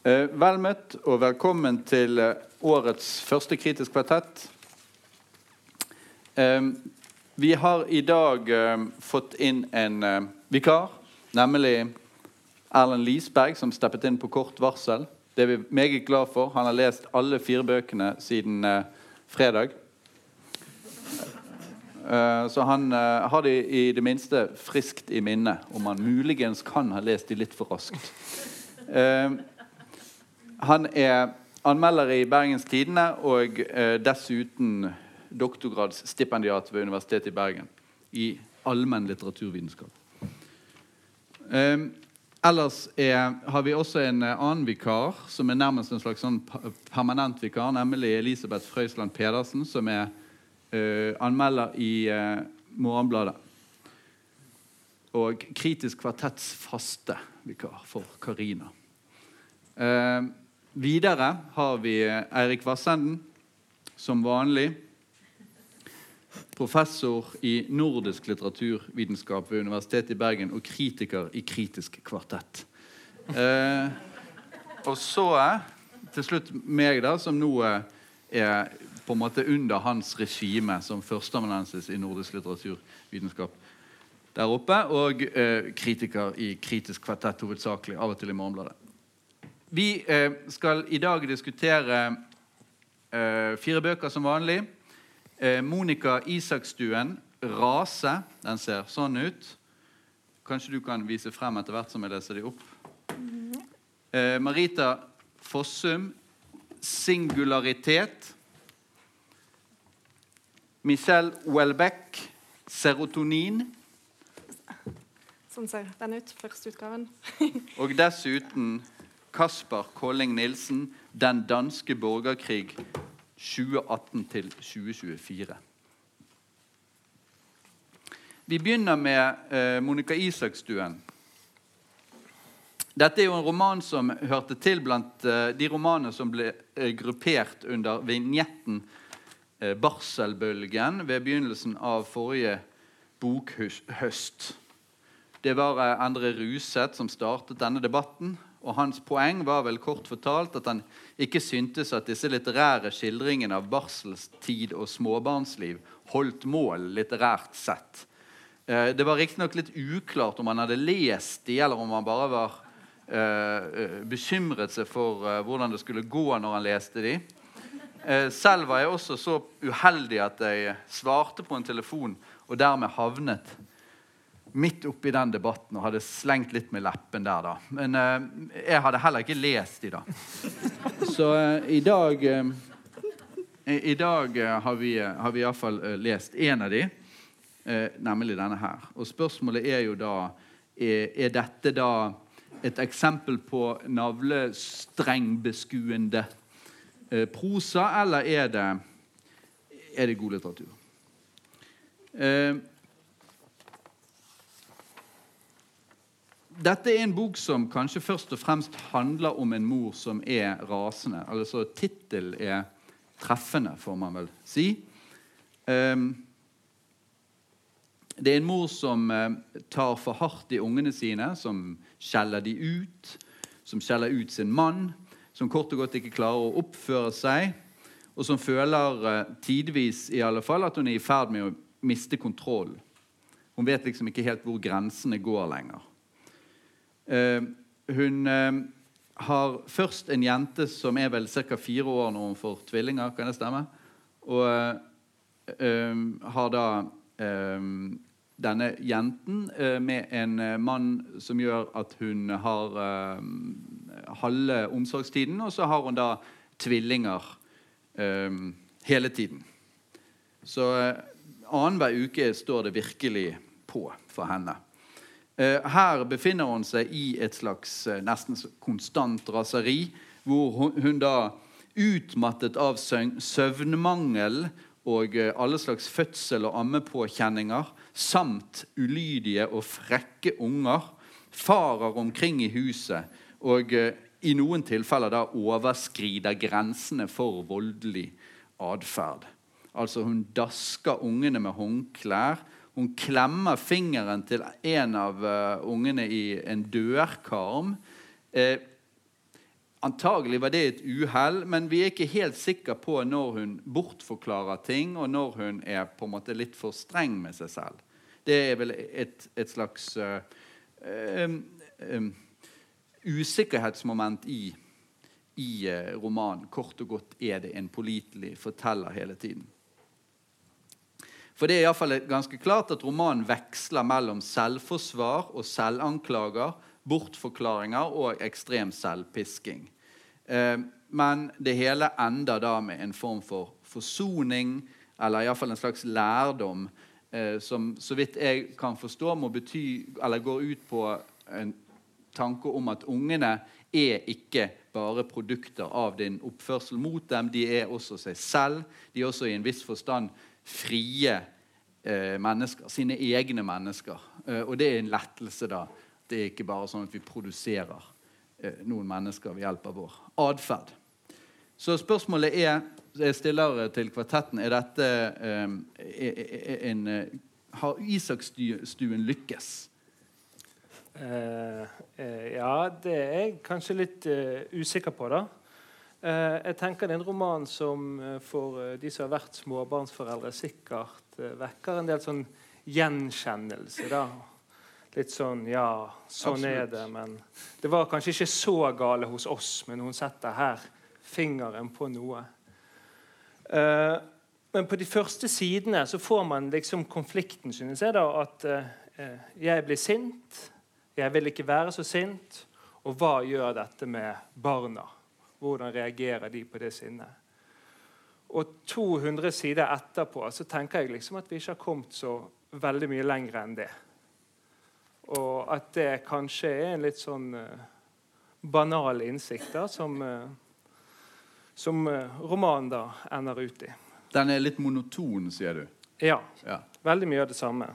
Eh, vel møtt og velkommen til eh, årets første Kritisk kvartett. Eh, vi har i dag fått inn en vikar, nemlig Erlend Lisberg, som steppet inn på kort varsel. Det er vi meget glad for. Han har lest alle fire bøkene siden fredag. Så han har de i det minste friskt i minne, om han muligens kan ha lest de litt for raskt. Han er anmelder i Bergens Tidende og eh, dessuten doktorgradsstipendiat ved Universitetet i Bergen i allmenn litteraturvitenskap. Eh, ellers er, har vi også en eh, annen vikar som er nærmest en slags sånn permanent vikar, nemlig Elisabeth Frøysland Pedersen, som er eh, anmelder i eh, Morgenbladet. Og Kritisk kvartetts faste vikar for Karina. Eh, videre har vi Eirik Vassenden, som vanlig. Professor i nordisk litteraturvitenskap ved Universitetet i Bergen og kritiker i Kritisk kvartett. Eh, og så eh, til slutt meg, da, som nå eh, er på en måte under hans regime som førsteamanuensis i nordisk litteraturvitenskap der oppe, og eh, kritiker i Kritisk kvartett hovedsakelig, av og til i Morgenbladet. Vi eh, skal i dag diskutere eh, fire bøker som vanlig. Eh, Monica Isakstuen, 'Rase'. Den ser sånn ut. Kanskje du kan vise frem etter hvert som jeg leser de opp. Eh, Marita Fossum, 'Singularitet'. Michelle Welbeck, 'Serotonin'. Sånn ser den ut, førsteutgaven. Og dessuten Kasper Kolling Nilsen, 'Den danske borgerkrig 2018 til 2024'. Vi begynner med eh, Monica Isakstuen. Dette er jo en roman som hørte til blant eh, de romanene som ble eh, gruppert under vignetten 'Barselbølgen' ved begynnelsen av forrige bokhøst. Det var Endre Ruseth som startet denne debatten. Og hans poeng var vel kort fortalt at han ikke syntes at disse litterære skildringene av barselstid og småbarnsliv holdt mål litterært sett. Eh, det var riktignok litt uklart om han hadde lest de, eller om han bare var eh, eh, bekymret seg for hvordan det skulle gå når han leste de. Selv var jeg også så uheldig at jeg svarte på en telefon og dermed havnet midt oppi den debatten og hadde slengt litt med leppen der, da. Men eh, jeg hadde heller ikke lest de, da. Så eh, i dag eh, i, I dag eh, har vi, eh, har vi iallfall uh, lest én av de, eh, nemlig denne her. Og spørsmålet er jo da er, er dette da et eksempel på navlestrengbeskuende eh, prosa, eller er det, er det god litteratur? Eh, Dette er en bok som kanskje først og fremst handler om en mor som er rasende. Altså Tittelen er treffende, får man vel si. Ehm, det er en mor som eh, tar for hardt i ungene sine, som skjeller de ut, som skjeller ut sin mann, som kort og godt ikke klarer å oppføre seg, og som føler eh, tidvis i alle fall at hun er i ferd med å miste kontrollen. Hun vet liksom ikke helt hvor grensene går lenger. Eh, hun eh, har først en jente som er vel ca. fire år når hun får tvillinger. Kan det stemme? Og eh, har da denne jenten med en mann som gjør at hun har halve omsorgstiden, og så har hun da tvillinger hele tiden. Så annenhver uke står det virkelig på for henne. Eh, Her befinner hun seg i et slags eh, nesten konstant raseri, hvor hun, da utmattet av søvnmangel og eh, alle slags fødsel- og ammepåkjenninger, samt ulydige og frekke unger, farer omkring i huset og i noen tilfeller da overskrider grensene for voldelig atferd. Altså Hun dasker ungene med håndklær. Hun klemmer fingeren til en av uh, ungene i en dørkarm. Eh, Antagelig var det et uhell, men vi er ikke helt sikre på når hun bortforklarer ting, og når hun er på en måte litt for streng med seg selv. Det er vel et, et slags uh, um, um, usikkerhetsmoment i, i uh, romanen. Kort og godt er det en pålitelig forteller hele tiden. For det er i fall ganske klart at romanen veksler mellom selvforsvar og selvanklager, bortforklaringer og ekstrem selvpisking. Eh, men det hele ender da med en form for forsoning, eller iallfall en slags lærdom, eh, som så vidt jeg kan forstå, må bety, eller går ut på en tanke om at ungene er ikke bare produkter av din oppførsel mot dem. De er også seg selv. De er også i en viss forstand frie eh, mennesker. Sine egne mennesker. Eh, og det er en lettelse, da. Det er ikke bare sånn at vi produserer eh, noen mennesker ved hjelp av vår atferd. Så spørsmålet er, jeg stiller til kvartetten er dette eh, en, eh, Har Isakstuen lykkes? Ja, det er jeg kanskje litt usikker på, da. Jeg tenker det er en roman som for de som har vært småbarnsforeldre, sikkert Eh, vekker en del sånn gjenkjennelse. da. Litt sånn Ja, sånn Absolutt. er det. Men det var kanskje ikke så gale hos oss, men hun setter her fingeren på noe. Men på de første sidene så får man liksom konflikten, synes jeg. da, At jeg blir sint, jeg vil ikke være så sint. Og hva gjør dette med barna? Hvordan reagerer de på det sinnet? Og 200 sider etterpå så tenker jeg liksom at vi ikke har kommet så veldig mye lenger enn det. Og at det kanskje er en litt sånn uh, banal innsikt da, som, uh, som uh, romanen da ender ut i. Den er litt monoton, sier du? Ja. ja. Veldig mye av det samme.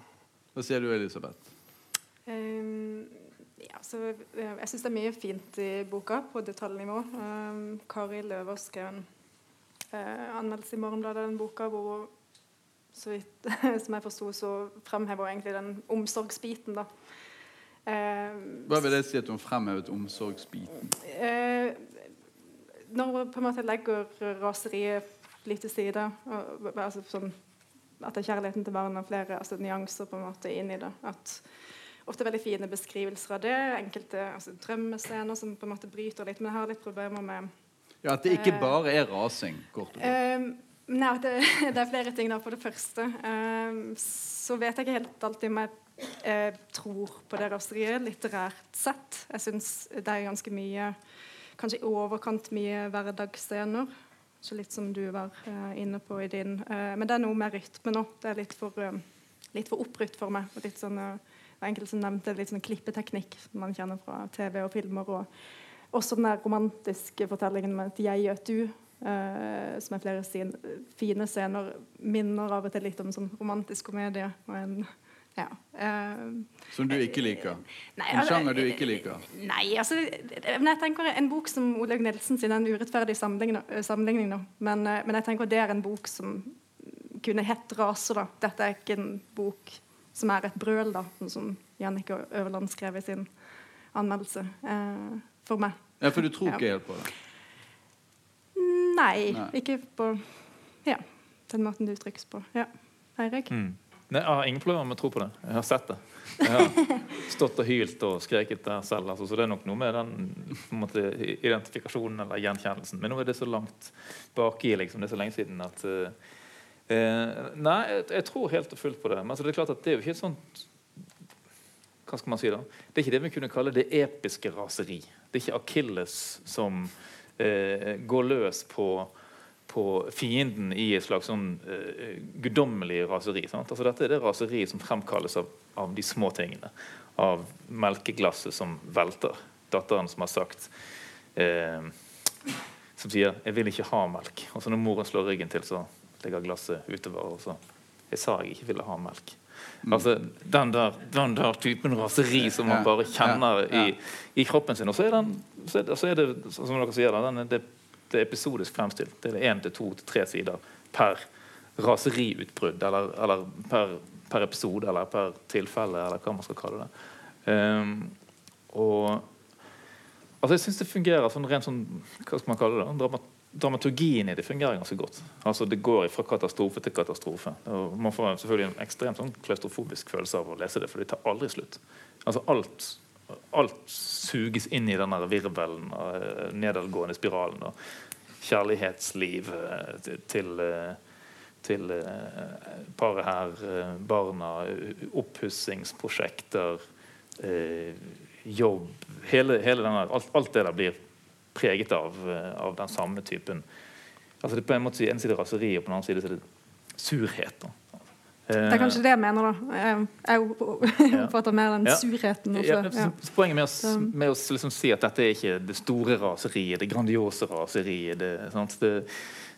Hva sier du, Elisabeth? Um, ja, jeg syns det er mye fint i boka på detaljnivå. Um, Kari Løver skrev en uh, anmeldelse i Morgenbladet, den boka hvor så vidt som jeg forsto, så fremhever egentlig den omsorgsbiten. da. Uh, Hva vil det si at hun fremhevet omsorgsbiten? Uh, når hun på en måte legger raseriet litt til side, og, altså sånn, at det er kjærligheten til barna og flere altså, nyanser på en måte inn i det. at Ofte veldig fine beskrivelser av det. Enkelte altså, drømmescener som på en måte bryter litt. Men jeg har litt problemer med ja, At det ikke eh, bare er rasing? kort og uh, Nei, det, det, er flere ting. da For det første uh, så vet jeg ikke helt alltid om jeg uh, tror på det raseriet litterært sett. Jeg syns det er ganske mye Kanskje i overkant mye hverdagsscener. Så litt som du var inne på i din. men det er noe med rytme nå. Det er litt for, litt for oppbrutt for meg. Og litt sånn, enkelte som nevnte litt sånn klippeteknikk som man kjenner fra TV og filmer. og også den der romantiske fortellingen med et 'jeg og et du', uh, som er flere sin, fine scener, minner av og til litt om sånn romantisk komedie. En, ja, uh, som du ikke liker? Nei, en sjanger du ikke liker? Nei, altså jeg tenker En bok som Olaug Nilsen sin er en urettferdig sammenligning. nå. Men, uh, men, jeg tenker det er en bok som kunne hett 'Raser'. da. Dette er ikke en bok som er et brøl, da, som Jannicke Øverland skrev i sin anmeldelse for meg. Ja, For du tror ikke helt på det? Nei, Nei, ikke på ja, den måten det uttrykkes på. Ja. Eirik? Mm. Nei, jeg har ingen problemer med å tro på det. Jeg har sett det. Jeg har stått og hylt og skreket der selv. Altså, så det er nok noe med den måte, identifikasjonen eller gjenkjennelsen. Men nå er det så langt baki. Liksom. Det er så lenge siden at uh, uh, Nei, jeg, jeg, tror helt og fullt på det. Men altså, det er klart at det er jo ikke et sånt hva skal man si da? Det er ikke det vi kunne kalle det episke raseri. Det er ikke Akilles som eh, går løs på, på, fienden i et slags sånn eh, guddommelig raseri. Altså, dette er det raseriet som fremkalles av, av, de små tingene. Av melkeglasset som velter. Datteren som har sagt eh, Som sier 'jeg vil ikke ha melk'. Og så når moren slår ryggen til, så ligger glasset utover. og så 'Jeg sa jeg ikke ville ha melk'. Mm. Altså, den der, den der, typen raseri som man bare kjenner i, i kroppen sin. Og så er, den, så er, så er det, som dere sier, den, det, det, er episodisk fremstilt. Det er én til to til tre sider per raseriutbrudd, eller, eller per, per, episode, eller per tilfelle, eller hva man skal kalle det. Um, og Altså jeg synes det fungerer sånn rent sånn Hva skal man kalle det? Drama, dramaturgien i det fungerer ganske godt. Altså Det går fra katastrofe til katastrofe. Og man får selvfølgelig en ekstremt sånn klaustrofobisk følelse av å lese det, for det tar aldri slutt. Altså Alt, alt suges inn i den virvelen, Og nedadgående spiralen. Og kjærlighetsliv uh, til, uh, til eh, paret her, eh, barna, oppussingsprosjekter, eh, jobb hele, hele denne, alt, alt, det der blir preget av, eh, av, den samme typen altså det er på en måte en side raseri, og på den annen side er det surhet. Da. Det er kanskje det jeg mener, da. Jeg oppfatter mer den surheten. Ja, ja. Poenget med å, med å liksom si at dette er ikke det store raseriet, det grandiose raseriet. Det, det,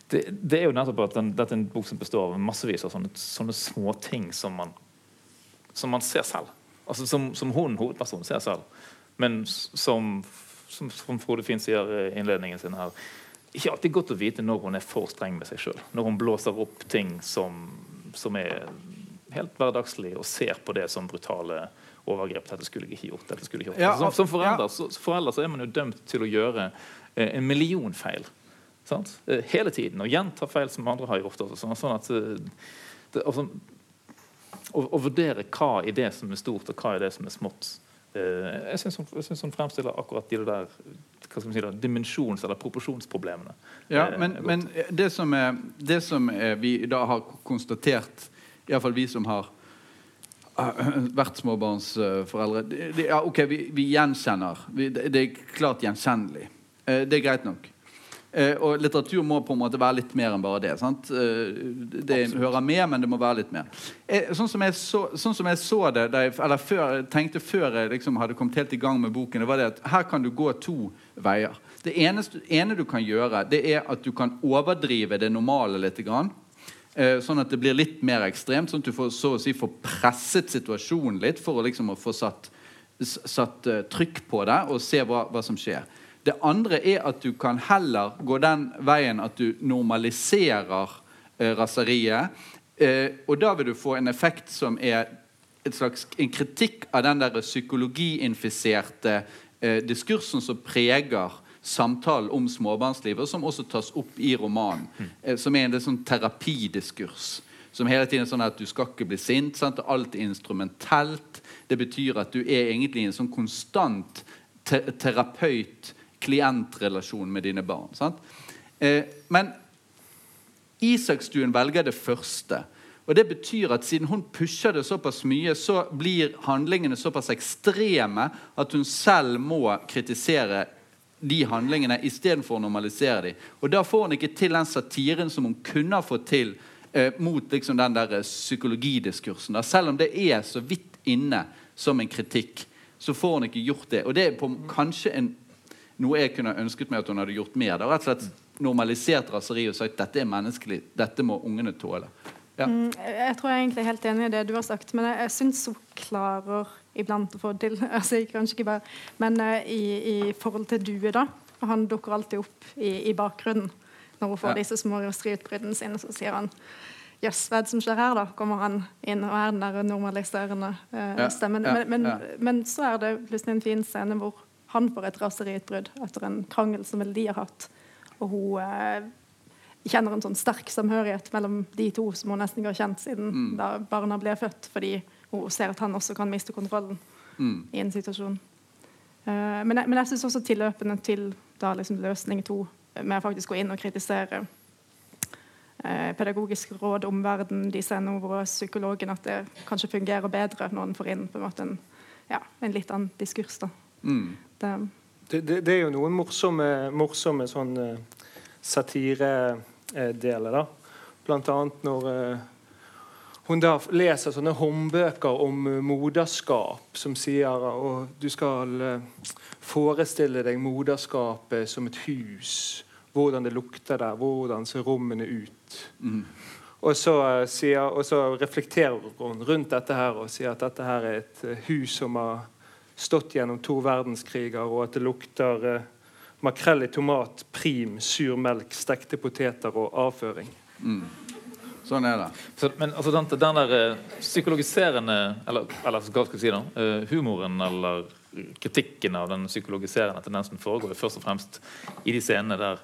det, det, er jo nettopp at den, dette er en bok som består av massevis av sånne, sånne småting som man, som man ser selv. Altså Som, som hun, hovedpersonen, ser selv. Men som, som, som Frode Finn sier i innledningen sin her ikke alltid godt å vite når hun er for streng med seg sjøl. Når hun blåser opp ting som, som er helt hverdagslig, og ser på det som brutale overgrep. Dette skulle jeg ikke gjort. dette skulle jeg ikke gjort. Ja, som, som forelder, så, forelder, så, er man jo dømt til å gjøre eh, en million feil. Sant? Eh, hele tiden. Og gjenta feil som andre har gjort. Også, sånn at eh, det, altså, å, å, vurdere hva i det som er stort, og hva i det som er smått. Eh, jeg syns hun, hun, fremstiller akkurat de der hva si da, dimensjons- eller proporsjonsproblemene. Ja, men, men det, som er, det som er vi da har konstatert, iallfall vi som har vært småbarnsforeldre det, ja, ok, vi, vi gjenkjenner. Vi, det, det, er klart gjenkjennelig. det er greit nok. Eh, og litteratur må på en måte være litt mer enn bare det. Sant? Eh, det Absolutt. hører med, men det må være litt mer. Eh, sånn, som så, sånn, som jeg så, det, jeg, eller før, tenkte før jeg liksom hadde kommet helt i gang med boken, det var det at her kan du gå to veier. Det eneste, ene du kan gjøre, det er at du kan overdrive det normale litt. Grann, sånn at det blir litt mer ekstremt, sånn at du får, så å si, får presset situasjonen litt for å liksom få satt, satt trykk på det og se hva, hva som skjer. Det andre er at du kan heller gå den veien at du normaliserer eh, raseriet. Eh, og da vil du få en effekt som er et slags, en kritikk av den der psykologiinfiserte eh, diskursen som preger samtalen om småbarnslivet, som også tas opp i romanen. Eh, som er en sånn terapidiskurs. Som hele tiden er sånn at du skal ikke bli sint. Sant? Alt er instrumentelt. Det betyr at du er egentlig en sånn konstant te terapeut klientrelasjon med dine barn. Eh, men Isakstuen velger det første. Og Det betyr at siden hun pusher det såpass mye, så blir handlingene såpass ekstreme at hun selv må kritisere de handlingene istedenfor å normalisere dem. Og Da får hun ikke til den satiren som hun kunne ha fått til eh, mot liksom, den der psykologidiskursen. Da. Selv om det er så vidt inne som en kritikk, så får hun ikke gjort det. Og det er på kanskje en noe jeg kunne ønsket meg at hun hadde gjort mer. Det rett og slett normalisert raseriet og sagt dette er menneskelig, dette må ungene tåle. Ja. Mm, jeg tror jeg er helt enig i det du har sagt, men jeg, jeg syns hun klarer iblant å få til. Altså, kanskje ikke bare, men uh, i, i, forhold til Due, da. Han dukker alltid opp i, i bakgrunnen når hun får ja. disse små raseriutbruddene sine. Så sier han Jøss, hva er det som skjer her, da? Kommer han inn og er den der normaliserende uh, stemmen. Ja, men, men, men, så er det plutselig en fin scene hvor han får et raseriutbrudd etter en krangel som vel de har hatt. Og hun eh, kjenner en sånn sterk samhørighet mellom de to som hun nesten ikke har kjent siden mm. da barna ble født, fordi hun ser at han også kan miste kontrollen mm. i en situasjon. Eh, men, men jeg syns også tilløpene til da liksom løsning to, med å faktisk gå inn og kritisere eh, pedagogisk råd om verden, de sender over psykologen, at det kanskje fungerer bedre når en får inn på en måte en, ja, en litt annen diskurs. da. Mm. Det, det, det, er jo noen morsomme, morsomme sånn uh, satiredeler, da. Blant annet når uh, hun da leser sånne håndbøker om moderskap som sier at du skal forestille deg moderskapet som et hus. Hvordan det lukter der, hvordan ser rommene ut. Mm. Og, så, sier, og, så, reflekterer hun rundt dette her og sier at dette her er et hus som har stått gjennom to verdenskriger, og at det lukter eh, makrell i tomat, prim, sur melk, stekte poteter og avføring. Mm. Sånn er det. Så, men altså, den, den der eh, psykologiserende Eller, eller hva skal jeg si, da? eh, humoren eller kritikken av den psykologiserende tendensen foregår først og fremst i de scenene der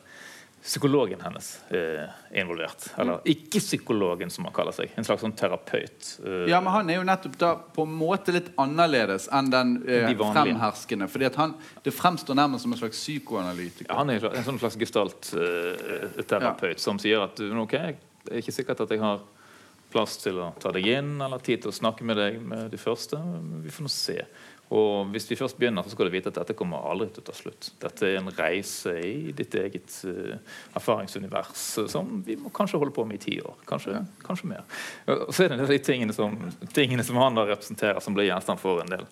psykologen hennes eh, er involvert. Eller ikke-psykologen, som han kaller seg. En slags sånn terapeut. eh, Ja, men han er jo nettopp da på en måte litt annerledes enn den eh, De fremherskende. Fordi at han, det fremstår nærmest som en slags psykoanalytiker. Ja, han er en sånn slags gestaltterapeut som sier at ok, det er ikke sikkert at jeg har plass til å ta deg inn eller tid til å snakke med deg med de første. Vi får nå se. Og hvis vi først begynner, så skal du vite at dette kommer aldri til å ta slutt. Dette er en reise i ditt eget uh, erfaringsunivers eh, som vi må kanskje holde på med i ti år. Kanskje, kanskje mer. Og så er det de tingene som, tingene som han da representerer, som blir gjenstand for en del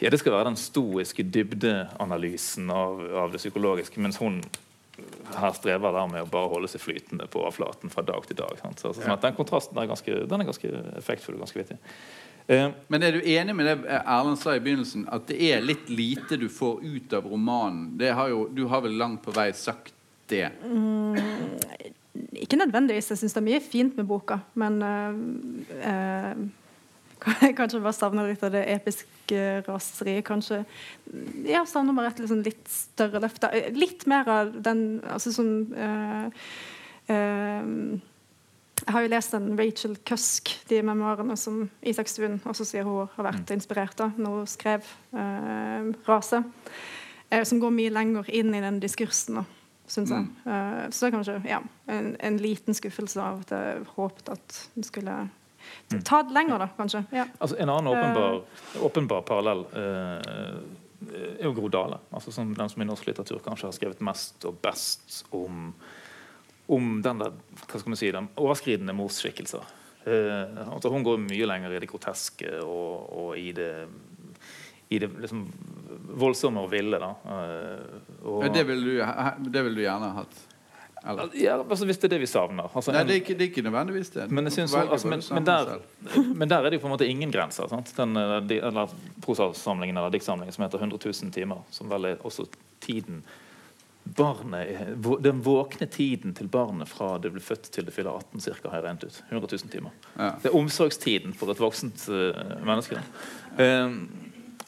ja, Det skal være den stoiske dybdeanalysen av, av det psykologiske, mens hun her strever der med å bare holde seg flytende på overflaten fra dag til dag. Sant? Så, altså, sånn Den kontrasten er ganske, den er ganske effektfull og ganske vittig. Eh, Men er du enig med det Erlend sa i begynnelsen, at det er litt lite du får ut av romanen? Det har jo, du har vel langt på vei sagt det? Ikke nødvendigvis. Jeg syns det er mye fint med boka, men uh, uh, Kanskje bare savner litt av det episke raseriet. Kanskje Ja, savner bare et liksom litt større løft. Litt mer av den Altså sånn eh, eh, Jeg har jo lest den Rachel Cusk, de memoarene som Isak Stuen også sier hun har vært inspirert av når hun skrev eh, 'Rase'. Eh, som går mye lenger inn i den diskursen. syns jeg. Eh, så det er kanskje ja, en, en liten skuffelse av at jeg håpet at hun skulle ta det lenger, da, kanskje. Ja. altså En annen åpenbar, åpenbar parallell eh, er jo Gro Dale. Altså som den som i norsk litteratur kanskje har skrevet mest og best om, om den der, hva skal man si, den overskridende morsskikkelser. Eh, altså hun går mye lenger i det groteske og, og i det i det liksom voldsomme og ville. Eh, og, det, vil du, det vil du gjerne ha hatt? Ja, altså Hvis det er det vi savner. Altså, Nei, det er ikke, det er ikke nødvendigvis det. Men, synes, altså, men, men, der, men der er det jo på en måte ingen grenser. Sant? Den eh, eller prosasamlingen eller diktsamlingen som heter 100 000 timer, som vel er også tiden barnet, Den våkne tiden til barnet fra det blir født til det fyller 18 cirka, har jeg regnet ut. 100 000 timer. Ja. Det er omsorgstiden for et voksent uh, menneske. Um,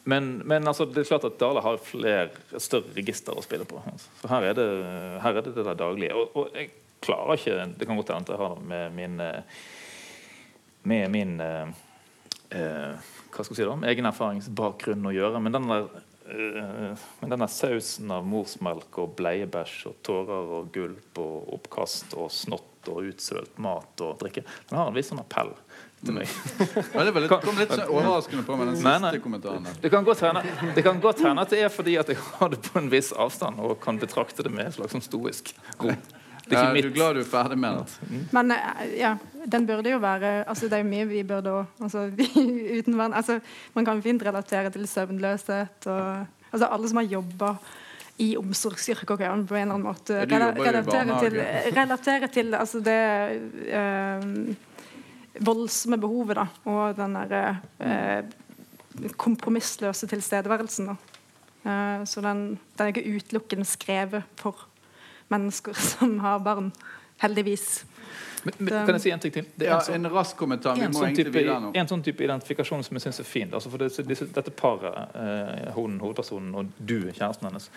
men, men altså, det er klart at Dale har flere, et større register å spille på. Altså. Så her er det her er det, det daglige. Og, og jeg klarer ikke Det kan godt hende jeg har det med min eh, med min uh, uh, hva skal jeg si da, egen erfaringsbakgrunn å gjøre. Men den der, men denne sausen av morsmelk og bleiebæsj og tårer og gulp og oppkast og snott og utsølt mat og drikke, den har en viss sånn appell til meg. Ja, det litt, kom litt sånn overraskende på med den siste nei. kommentaren. Det kan godt hende at det er fordi at jeg har det på en viss avstand og kan betrakte det med en slags stoisk ro. Det er ikke du er mitt. glad du er ferdig med det? Men eh, ja, den burde jo være altså Det er jo mye vi burde òg altså, uten vann altså, Man kan fint relatere til søvnløshet og altså, Alle som har jobba i omsorgsyrker, kan på en eller annen måte relatere til, relatere til altså, det eh, voldsomme behovet da, og den der eh, kompromissløse tilstedeværelsen. Da. Eh, så den, den er ikke utelukkende skrevet for mennesker som har barn. Heldigvis. Men, men, kan jeg si en ting til? Det er Ja, en sånn- en rask kommentar. Vi en må sånn, type, nå. en sånn type identifikasjon som jeg syns er fin. Altså for det, disse, dette paret, eh, hun, hovedpersonen, og du, kjæresten hennes,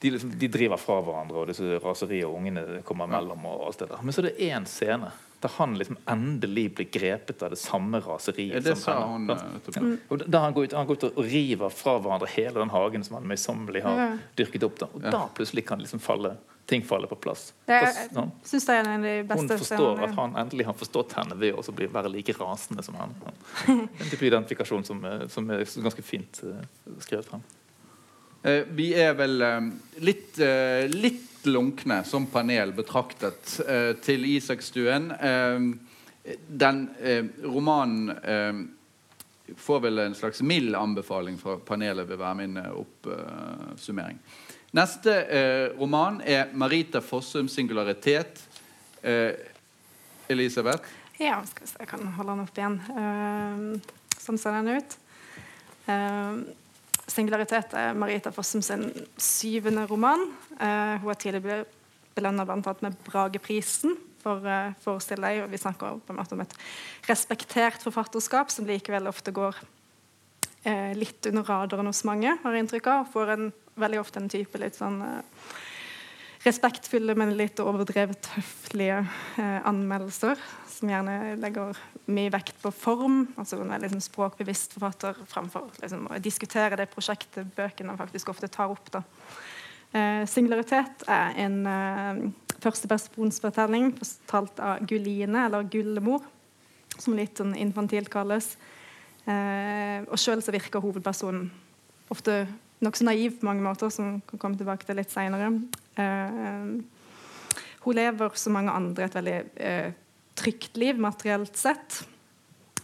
de, liksom, de driver fra hverandre, og disse raseriet og ungene kommer mellom. og alt det der. Men så er det én scene der han liksom endelig blir grepet av det samme raseriet. Ja, det som sa henne. hun, eh. Ja. Og der han går, ut, han går ut og river fra hverandre hele den hagen som han møysommelig har Ja. dyrket opp. Da. Og Ja. da plutselig kan liksom falle, ting faller på plass. Det, Da- jeg sånn. synes det er en av de Hun beste forstår scenene. at han endelig har forstått henne ved å bli, være like rasende som henne. En type identifikasjon som, er- som er ganske fint uh, skrevet frem. Uh, vi er vel uh, litt, eh, litt lunkne som panel betraktet eh, til Isakstuen. Eh, den eh, romanen eh, får vel en slags mild anbefaling fra panelet ved hver min eh, oppsummering. Neste eh, roman er Marita Fossum 'Singularitet'. Eh, Elisabeth? Ja, skal vi se, jeg kan holde den opp igjen. Uh, sånn ser den ut. Uh, Singularitet er Marita Fossum sin syvende roman. Uh, hun har tidligere belønna med Brageprisen for uh, forestill deg, og Vi snakker på en måte om et respektert forfatterskap som likevel ofte går litt under radaren hos mange, har jeg inntrykk av. Får en, veldig ofte en type litt sånn uh, respektfulle, men litt overdrevet høflige anmeldelser. Som gjerne legger mye vekt på form. altså En veldig liksom, språkbevisst forfatter framfor liksom, å diskutere det prosjektet bøkene faktisk ofte tar opp. da. Eh, singularitet er en eh, førstepersonsfortelling fortalt av Gulline, eller Gullemor, som litt sånn infantilt kalles. Eh, og sjøl så virker hovedpersonen ofte nokså naiv på mange måter, som kan komme tilbake til litt seinere. Eh, hun lever som mange andre et veldig eh, trygt liv materielt sett.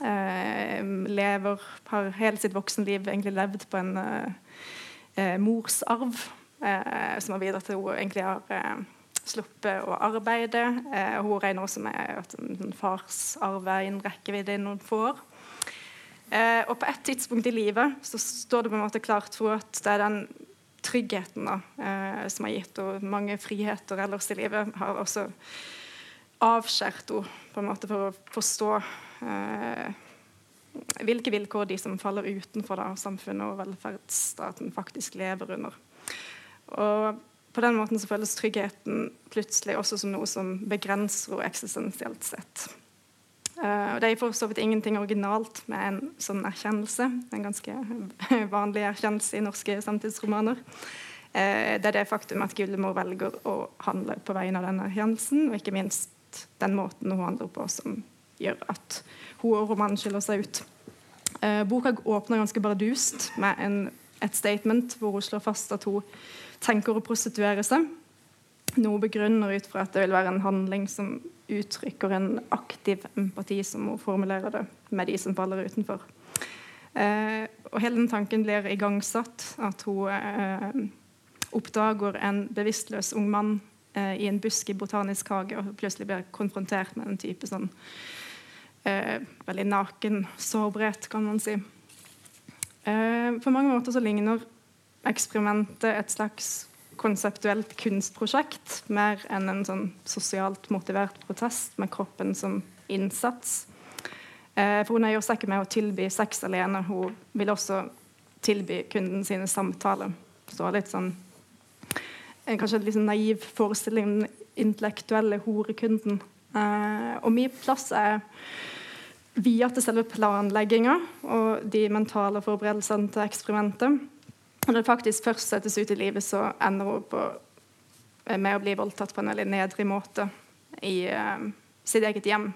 Eh, lever, har hele sitt voksenliv egentlig levd på en eh, morsarv som har bidratt til at hun egentlig har sluppet å arbeide. Eh, hun regner også med at en farsarv er innen rekkevidde i noen få år. Eh, og på et tidspunkt i livet så står det på en måte klart for at det er den tryggheten da, eh, som har gitt henne mange friheter ellers i livet, har også avskjært henne på en måte for å forstå eh, hvilke vilkår de som faller utenfor da, samfunnet og velferdsstaten, faktisk lever under. Og på den måten så føles tryggheten plutselig også som noe som begrenser henne eksistensielt sett. Uh, og Det er for så vidt ingenting originalt med en sånn erkjennelse. En ganske vanlig erkjennelse i norske samtidsromaner. Uh, det er det faktum at Gullemor velger å handle på vegne av denne erkjennelsen, og ikke minst den måten hun handler på, som gjør at hun og romanen skiller seg ut. Uh, boka åpner ganske bardust med en, et statement hvor hun slår fast at hun tenker å prostituere seg. Noe begrunner ut fra at det vil være en handling som uttrykker en aktiv empati, som hun formulerer det, med de som faller utenfor. Eh, og hele den tanken blir igangsatt. At hun eh, oppdager en bevisstløs ung mann eh, i en busk i botanisk hage og plutselig blir konfrontert med en type sånn eh, veldig naken sårbarhet, kan man si. Eh, på mange måter så ligner eksperimentet et slags konseptuelt kunstprosjekt mer enn en sånn sosialt motivert protest med kroppen som innsats. Eh, for hun nøyer seg ikke med å tilby sex alene, hun vil også tilby kunden sine samtaler. Så litt sånn en kanskje litt sånn naiv forestilling om den intellektuelle horekunden. Eh, og min plass er via til selve planlegginga og de mentale forberedelsene til eksperimentet. Når det faktisk først settes ut i livet, så ender hun på, eh, med å bli voldtatt på en veldig nedrig måte i uh, sitt eget hjem.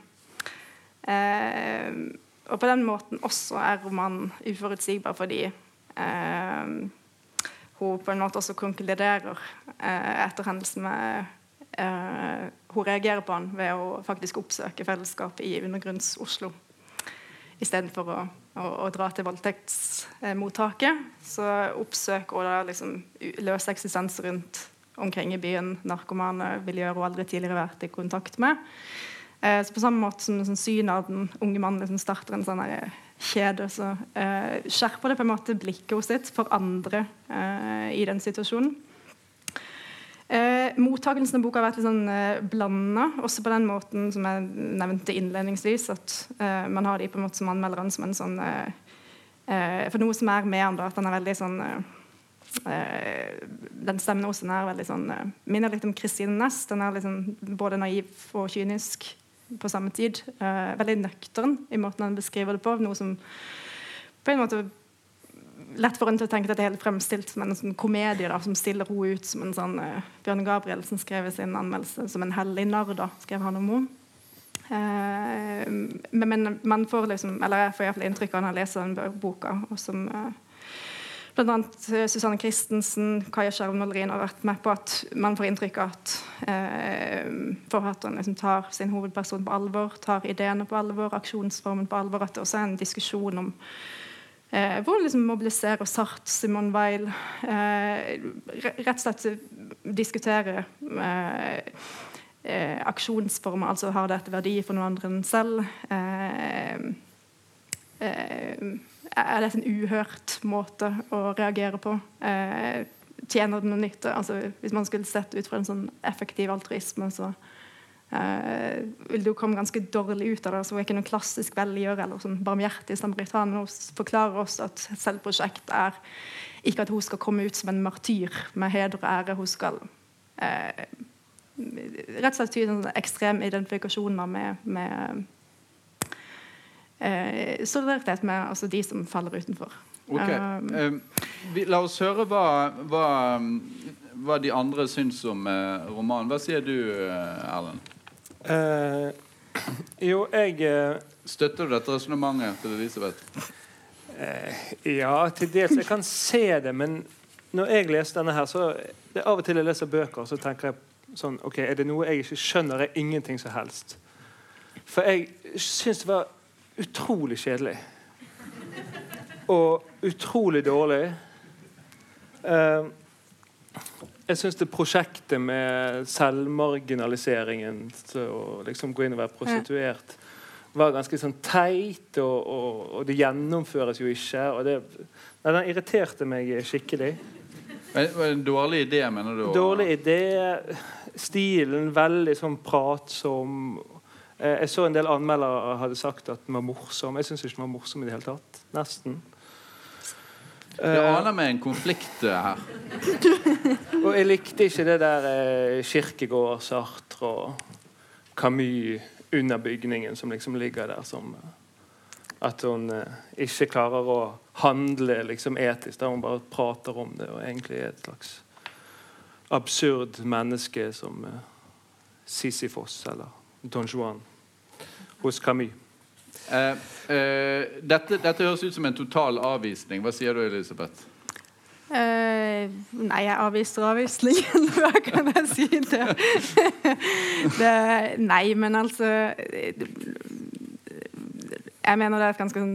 Uh, og på den måten også er romanen uforutsigbar fordi uh, hun på en måte også konkluderer etter hendelsen med Hun reagerer på han ved å faktisk oppsøke fellesskapet i undergrunns-Oslo istedenfor å å, å dra til voldtektsmottaket, så oppsøker og da liksom løse eksistens rundt omkring i byen narkomane gjøre og aldri tidligere vært i kontakt med. Eh, så På samme måte som sånn, synet av den unge mannen liksom starter en sånn kjede, så eh, skjerper det på en måte blikket hos sitt for andre eh, i den situasjonen. Eh, mottakelsen av boka har vært litt sånn eh, blanda, også på den måten som jeg nevnte innledningsvis. At eh, man har de på en måte som anmelderen som en sånn eh, eh For noe som er med han, da, at han er veldig sånn eh, eh, Den stemmen hos den er veldig sånn Minner litt om Kristine Næss. Den er liksom både naiv og kynisk på samme tid. veldig nøktern i måten han beskriver det på. Noe som på en måte lett for en til å tenke at det er helt fremstilt som en sånn komedie da, som stiller henne ut som en sånn uh, Bjørn Gabrielsen skrev i sin anmeldelse som en hellig narr. da, skrev han om henne. Uh, men, man får liksom, eller jeg får iallfall inntrykk av når jeg leser den boka, og som uh, bl.a. Susanne Christensen, Kaja Skjerm-Nollerin har vært med på at man får inntrykk av at uh, forfatteren liksom tar sin hovedperson på alvor, tar ideene på alvor, aksjonsformen på alvor. At det også er en diskusjon om Eh, hvor liksom mobiliserer Sartre, Simone Weil eh, Rett og slett diskutere eh, eh, aksjonsformer. Altså har dette verdi for noen andre enn selv? Eh, eh, er dette en uhørt måte å reagere på? tjener det noe nytte? Altså, hvis man skulle sett ut fra en sånn effektiv altruisme, så eh, vil du komme ganske dårlig ut av det. Så hun er ikke noen klassisk velgjører eller sånn barmhjertig samaritan. Men hun forklarer oss at et selvprosjekt er ikke at hun skal komme ut som en martyr med heder og ære. Hun skal uh, rett og slett tyde en ekstrem identifikasjoner med, med uh, solidaritet med altså, de som faller utenfor. Okay. Eh, vi, la oss høre hva, hva, hva de andre syns om eh, romanen. Hva sier du, eh, Erlend? Eh, jo, jeg uh, Støtter du dette resonnementet til Elisabeth? Uh, Ja, til dels. Jeg kan se det, men når jeg leser denne her, så det er Av og til jeg leser bøker, så tenker jeg sånn OK, er det noe jeg ikke skjønner? Er ingenting som helst. For jeg syns det var utrolig kjedelig. Og utrolig dårlig. Eh, jeg syns det prosjektet med selvmarginaliseringen å liksom gå inn og være prostituert var ganske sånn teit, og, og, og det gjennomføres jo ikke. Og det, nei, den irriterte meg skikkelig. Var det en dårlig idé, mener du? Dårlig idé. Stilen veldig sånn pratsom. Eh, Jeg så en del anmeldere hadde sagt at den var morsom. Jeg syns ikke den var morsom i det hele tatt. Nesten. Jeg Eh, aner meg en konflikt eh, her. og jeg likte ikke det der eh, Kirkegård, Sartre og Camus under bygningen som liksom ligger der som At hun eh, ikke klarer å handle liksom etisk. Der hun bare prater om det og egentlig er et slags absurd menneske som eh, Sisyfos eller Don Juan hos Camus. Eh, eh, dette, dette høres ut som en total avvisning. Hva sier du, Elisabeth? Eh, nei, jeg avviser avvisningen. Hva kan jeg si det? det? Nei, men altså Jeg mener det er et ganske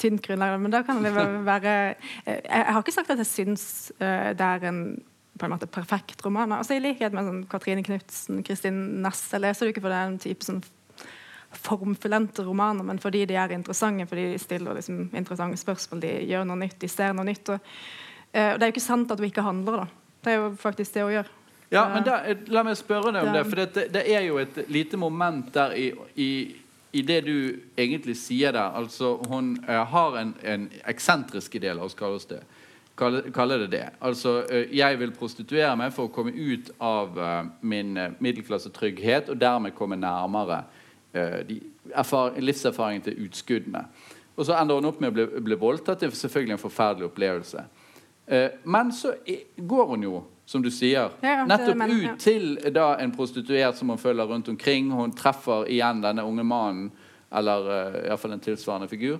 tynt grunnlag. Men da kan det være Jeg, jeg har ikke sagt at jeg syns eh, det er en på en måte perfekt roman. Altså I likhet med sånn Katrine Knutsen, Kristin Næss. Jeg leser du ikke for den type sånn formfullendte romaner, men fordi de er interessante, fordi de stiller liksom interessante spørsmål, de gjør noe nytt, de ser noe nytt. Og, og det er jo ikke sant at hun ikke handler, da. Det er jo faktisk det hun gjør. Ja, Eh, men da, eh, La meg spørre deg om det. For det, det er jo et lite moment der i, i, i det du egentlig sier der. Altså, hun uh, har en, en eksentrisk idé, la oss kalle det. Kalle, det det. Altså, jeg vil prostituere meg for å komme ut av min middelklassetrygghet og dermed komme nærmere livserfaringen til utskuddene. Og så ender hun opp med å bli, bli voldtatt. Det er selvfølgelig en forferdelig opplevelse. Eh, men så går hun jo, som du sier, Ja, nettopp mener ja. ut til da en prostituert som hun følger rundt omkring. Hun treffer igjen denne unge mannen, eller uh, iallfall en tilsvarende figur,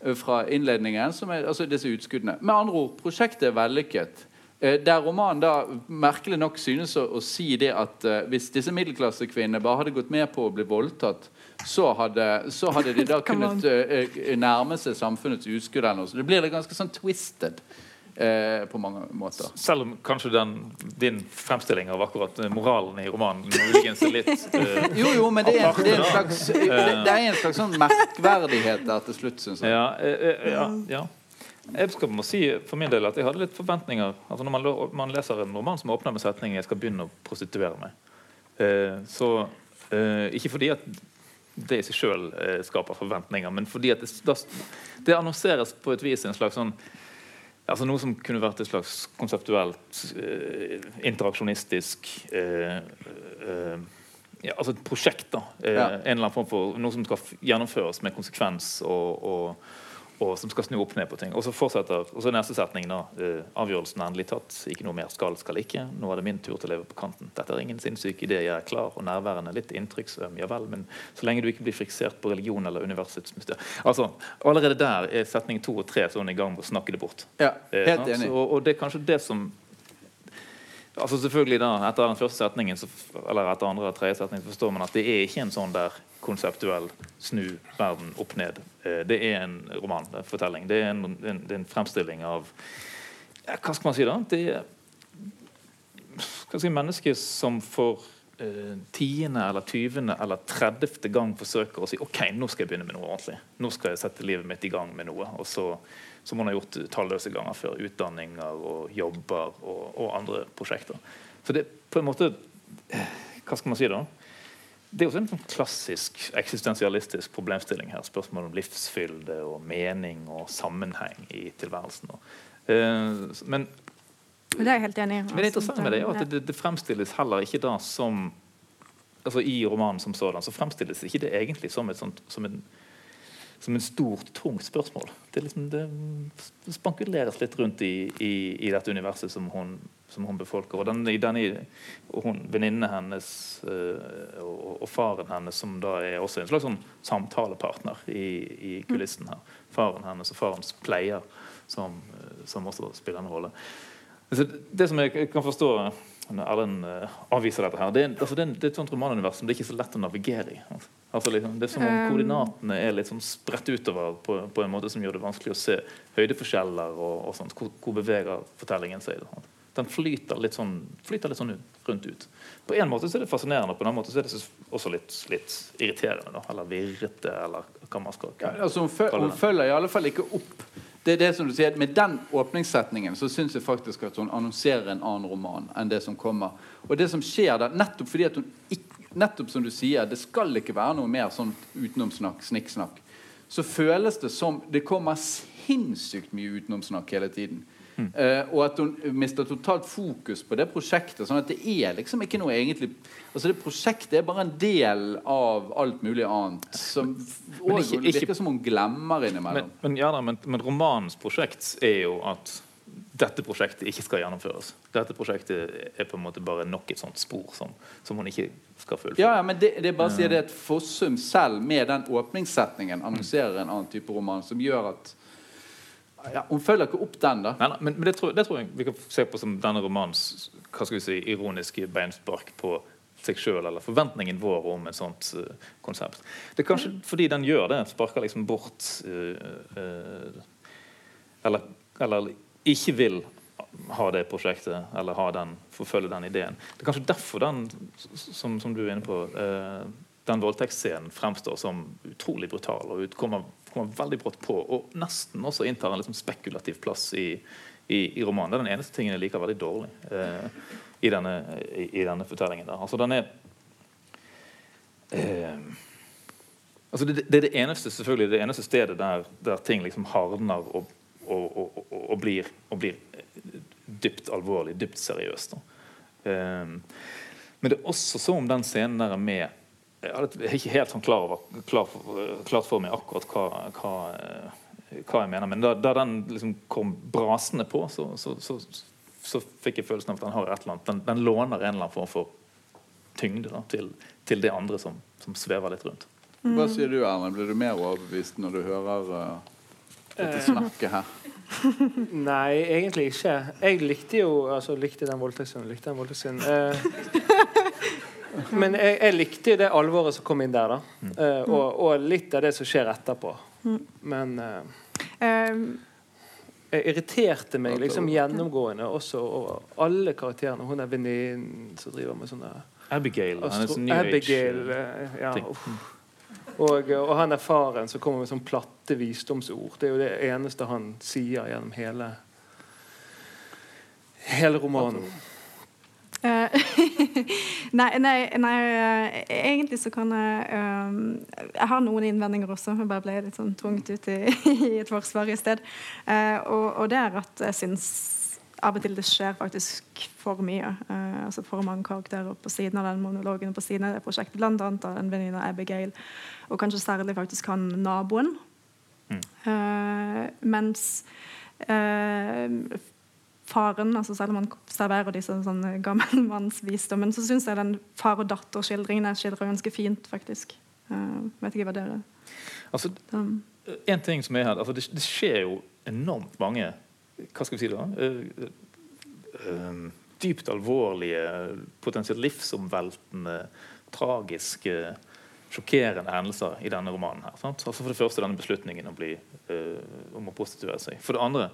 eh, fra innledningen. Som er, altså disse utskuddene. Med andre ord, prosjektet er vellykket. Eh, der romanen da merkelig nok synes å, å si det at uh, hvis disse middelklassekvinnene bare hadde gått med på å bli voldtatt, så hadde, så hadde de da kunnet eh, nærme seg samfunnets uskudd. eller noe. Så det blir ganske sånn twisted Uh, på mange måter. Selv om kanskje den, din fremstilling av akkurat moralen i romanen muligens er litt uh, Jo, jo, men det er, Aparte, det er en slags, det, det er en slags sånn merkverdighet der til slutt, syns jeg. ja, ja, ja. Jeg skal må si for min del at jeg hadde litt forventninger. Altså Når man, man leser en roman som åpner med setningen 'Jeg skal begynne å prostituere meg', eh, så eh, Ikke fordi at det i seg sjøl eh, skaper forventninger, men fordi at det, det annonseres på et vis en slags sånn Altså Noe som kunne vært et slags konseptuelt, eh, interaksjonistisk eh, eh, ja, altså et prosjekt. da eh, Ja. En eller annen form for Noe som skal gjennomføres med konsekvens, og, og, og som skal snu opp ned på ting. Og så fortsetter, og så neste setning da uh, avgjørelsen er endelig tatt. Ikke noe mer skal, skal ikke. Nå er det min tur til å leve på kanten. Dette er ingen sinnssyk idé. Jeg er klar og nærværende. Litt inntrykksøm, ja vel. Men så lenge du ikke blir fiksert på religion eller universets mysterium. Altså, allerede der er setning to og tre sånn i gang med å snakke det bort. Ja, Eh, helt enig. enig. Så, og det er kanskje det som Altså selvfølgelig da, Etter den første setningen eller etter andre eller tredje setning forstår man at det er ikke en sånn der konseptuell snu verden opp ned. Eh, Det er en roman, det er en fortelling. Det er en, en, det er en fremstilling av ja, Hva skal man si, da? Det er skal si, mennesker som for eh, tiende eller tyvende eller tredvte gang forsøker å si OK, nå skal jeg begynne med noe ordentlig. Nå skal jeg sette livet mitt i gang med noe. Og så, som hun har gjort talløse ganger før. Utdanninger og jobber og, og andre prosjekter. Så det på en måte Hva skal man si, da? det er også en sånn klassisk eksistensialistisk problemstilling her. Spørsmål om livsfylde og mening og sammenheng i tilværelsen. Uh, men det er jeg helt enig i. Men det interessante med det er at det, det, fremstilles heller ikke da som altså I romanen som sådan så fremstilles ikke det egentlig som, et sånt, som en som en stort, tungt spørsmål. Det, liksom, det spankuleres litt rundt i, i, i, dette universet som hun, som hun befolker. Og, den, og hun, venninnene hennes øh, og, og, faren hennes, som da er også en slags sånn samtalepartner i, i, kulissen her. Faren hennes og farens pleier, som, uh, som også spiller en rolle. Altså, det som jeg kan forstå når Erlend avviser dette her, det er, altså, det, det er, et sånt romanunivers som det er ikke så lett å navigere i. Altså. Altså liksom, det er som om um. koordinatene er litt sånn spredt utover på, på, en måte som gjør det vanskelig å se høydeforskjeller. og, og sånt. Hvor, hvor, beveger fortellingen seg? Da. Den flyter litt, sånn, flyter litt sånn rundt ut. På en måte så er det fascinerende, på en annen måte så er det også litt, litt irriterende. Da. Eller virrete, eller hva man skal ja, altså, hun, føl hun følger i alle fall ikke opp det er det som du sier, Med den åpningssetningen så syns jeg faktisk at hun annonserer en annen roman enn det som kommer. Og det som skjer der, Nettopp fordi at hun ikke nettopp som du sier, det skal ikke være noe mer sånn utenomsnakk, snikksnakk. Så føles det som det kommer sinnssykt mye utenomsnakk hele tiden. Mm. Uh, og at hun mister totalt fokus på det prosjektet. sånn at det er liksom ikke noe egentlig Altså det Prosjektet er bare en del av alt mulig annet. Som men, ikke, ikke, virker som hun glemmer innimellom. Men, men, ja, da, men, men romanens prosjekt er jo at dette prosjektet ikke skal gjennomføres. Dette prosjektet er på en måte bare nok et sånt spor som, som hun ikke skal følge. Ja, ja, men det, det bare å si det at Fossum selv med den åpningssetningen annonserer en annen type roman som gjør at ja, Hun følger ikke opp den, da. Nei, nei, men, men det, tror, det, tror, jeg vi kan se på som denne romanens hva skal vi si, ironiske beinspark på seg sjøl, eller forventningen vår om et sånt uh, konsept. Det er kanskje fordi den gjør det. Sparker liksom bort uh, uh, eller, eller ikke vil ha det prosjektet eller ha den, forfølge den ideen. Det er kanskje derfor den som, som du er inne på, eh, den voldtektsscenen fremstår som utrolig brutal og kommer, kommer, veldig brått på. Og nesten også inntar en liksom spekulativ plass i, i, i, romanen. Det er den eneste tingen jeg liker veldig dårlig eh, i, denne, i, i, denne, fortellingen. Der. Altså, den er eh, altså det, det, er det eneste selvfølgelig det eneste stedet der, der ting liksom hardner og og, blir, og, blir, dypt alvorlig, dypt seriøst. Um, men det er også så om den scenen der er med Jeg er ikke helt sånn klar over, klar for, klart for meg akkurat hva, hva, hva jeg mener, men da, da den liksom kom brasende på, så, så, så, så, fikk jeg følelsen av at den har et eller annet den, den låner en eller annen form for tyngde da, til, til, det andre som, som svever litt rundt. Hva sier du, Erlend? Blir du mer overbevist når du hører uh dette snakket her? Nei, egentlig ikke. Jeg likte jo altså, likte den voldtektsscenen. Likte den voldtektsscenen. Eh, men jeg, jeg, likte det alvoret som kom inn der, da. Mm. Eh, og, og, litt av det som skjer etterpå. Mm. Men eh, jeg irriterte meg liksom gjennomgående også over alle karakterene. Hun er venninnen som driver med sånne Abigail. Abigail eh, ja, uff. Og, og, han er faren som kommer med sånn platte visdomsord. Det er jo det eneste han sier gjennom hele hele romanen. Uh, nei, nei, nei uh, egentlig så kan jeg um, Jeg har noen innvendinger også. Jeg bare ble litt sånn tvunget ut i, i et forsvar i sted. Og, og, det er at jeg syns av og til det skjer faktisk for mye. Uh, altså For mange karakterer på siden av den monologen på siden av det prosjektet. Blant annet av en venninne Abigail, og kanskje særlig faktisk han naboen. Mm. Uh, mens uh, faren, altså selv om han serverer disse sånn gammelmannsvisdommen, så syns jeg den far og datter-skildringen er skildrer ganske fint, faktisk. vet ikke hva dere Altså, en ting som er her, altså det, det skjer jo enormt mange hva skal vi si da? Uh, uh, dypt alvorlige, potensielt livsomveltende, tragiske, sjokkerende hendelser i denne romanen. her. Altså For det første denne beslutningen om, bli, uh, om å prostituere seg. For det andre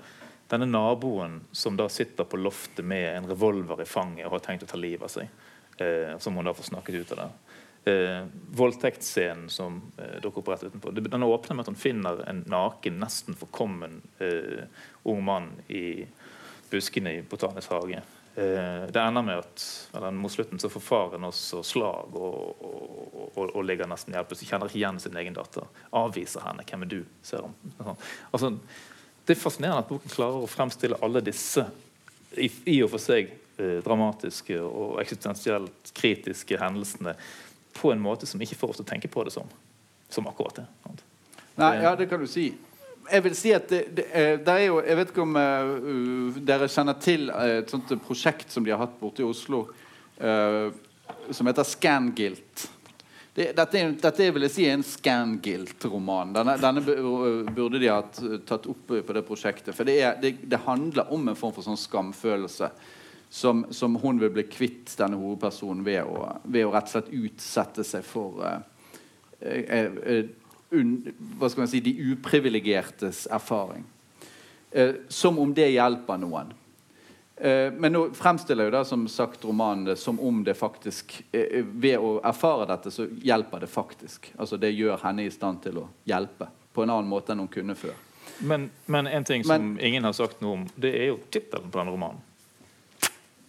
denne naboen som da sitter på loftet med en revolver i fanget og har tenkt å ta livet av seg. som hun da får snakket ut av det. Eh, voldtektsscenen som eh, dukker opp rett utenfor. Den åpner med at han finner en naken, nesten forkommen eh, ung mann i buskene i Botanisk hage. eh, det ender med at eller mot slutten så får faren også slag og, og, og, og ligger nesten hjelpeløs. Kjenner ikke igjen sin egen datter. Avviser henne. 'Hvem er du?' ser han. Sånn. Altså, det er fascinerende at boken klarer å fremstille alle disse i, i og for seg eh, dramatiske og eksistensielt kritiske hendelsene på en måte som ikke får oss til å tenke på det som, som akkurat det. sant? Nei, ja, det kan du si. Jeg vil si at det, det, eh, det er jo Jeg vet ikke om uh, dere kjenner til eh, et sånt prosjekt som de har hatt borte i Oslo, uh, som heter Scangilt. Det, dette, er, dette vil jeg si er en Scangilt-roman. Denne, denne burde de ha tatt opp på det prosjektet. For det, er, det, det handler om en form for sånn skamfølelse som, som hun vil bli kvitt, denne hovedpersonen, ved å, ved å rett og slett utsette seg for uh, eh, un, hva skal man si, de uprivilegertes erfaring. Uh, som om det hjelper noen. Men nå fremstiller jo da som sagt romanen det som om det faktisk Ved å erfare dette, så hjelper det faktisk. Altså Det gjør henne i stand til å hjelpe på en annen måte enn hun kunne før. Men, men en ting som ingen har sagt noe om, det er jo tittelen på den romanen.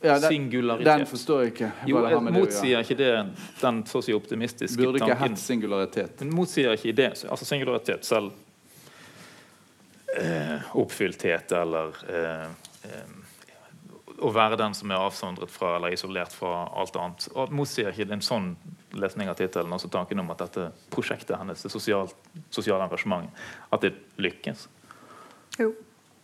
Ja, den, Singularitet. den forstår jeg ikke. hva Jo, det har med det å motsier ikke det den så å si optimistiske Burde ikke tanken hett singularitet. Men motsier ikke det. Altså singularitet, selv eh, oppfyllthet eller eh, eh, å være den som er avsondret fra eller isolert fra alt annet. Og motsier ikke det en sånn lesning av tittelen altså tanken om at dette prosjektet hennes, det sosialt, sosiale engasjementet, at det lykkes? Jo.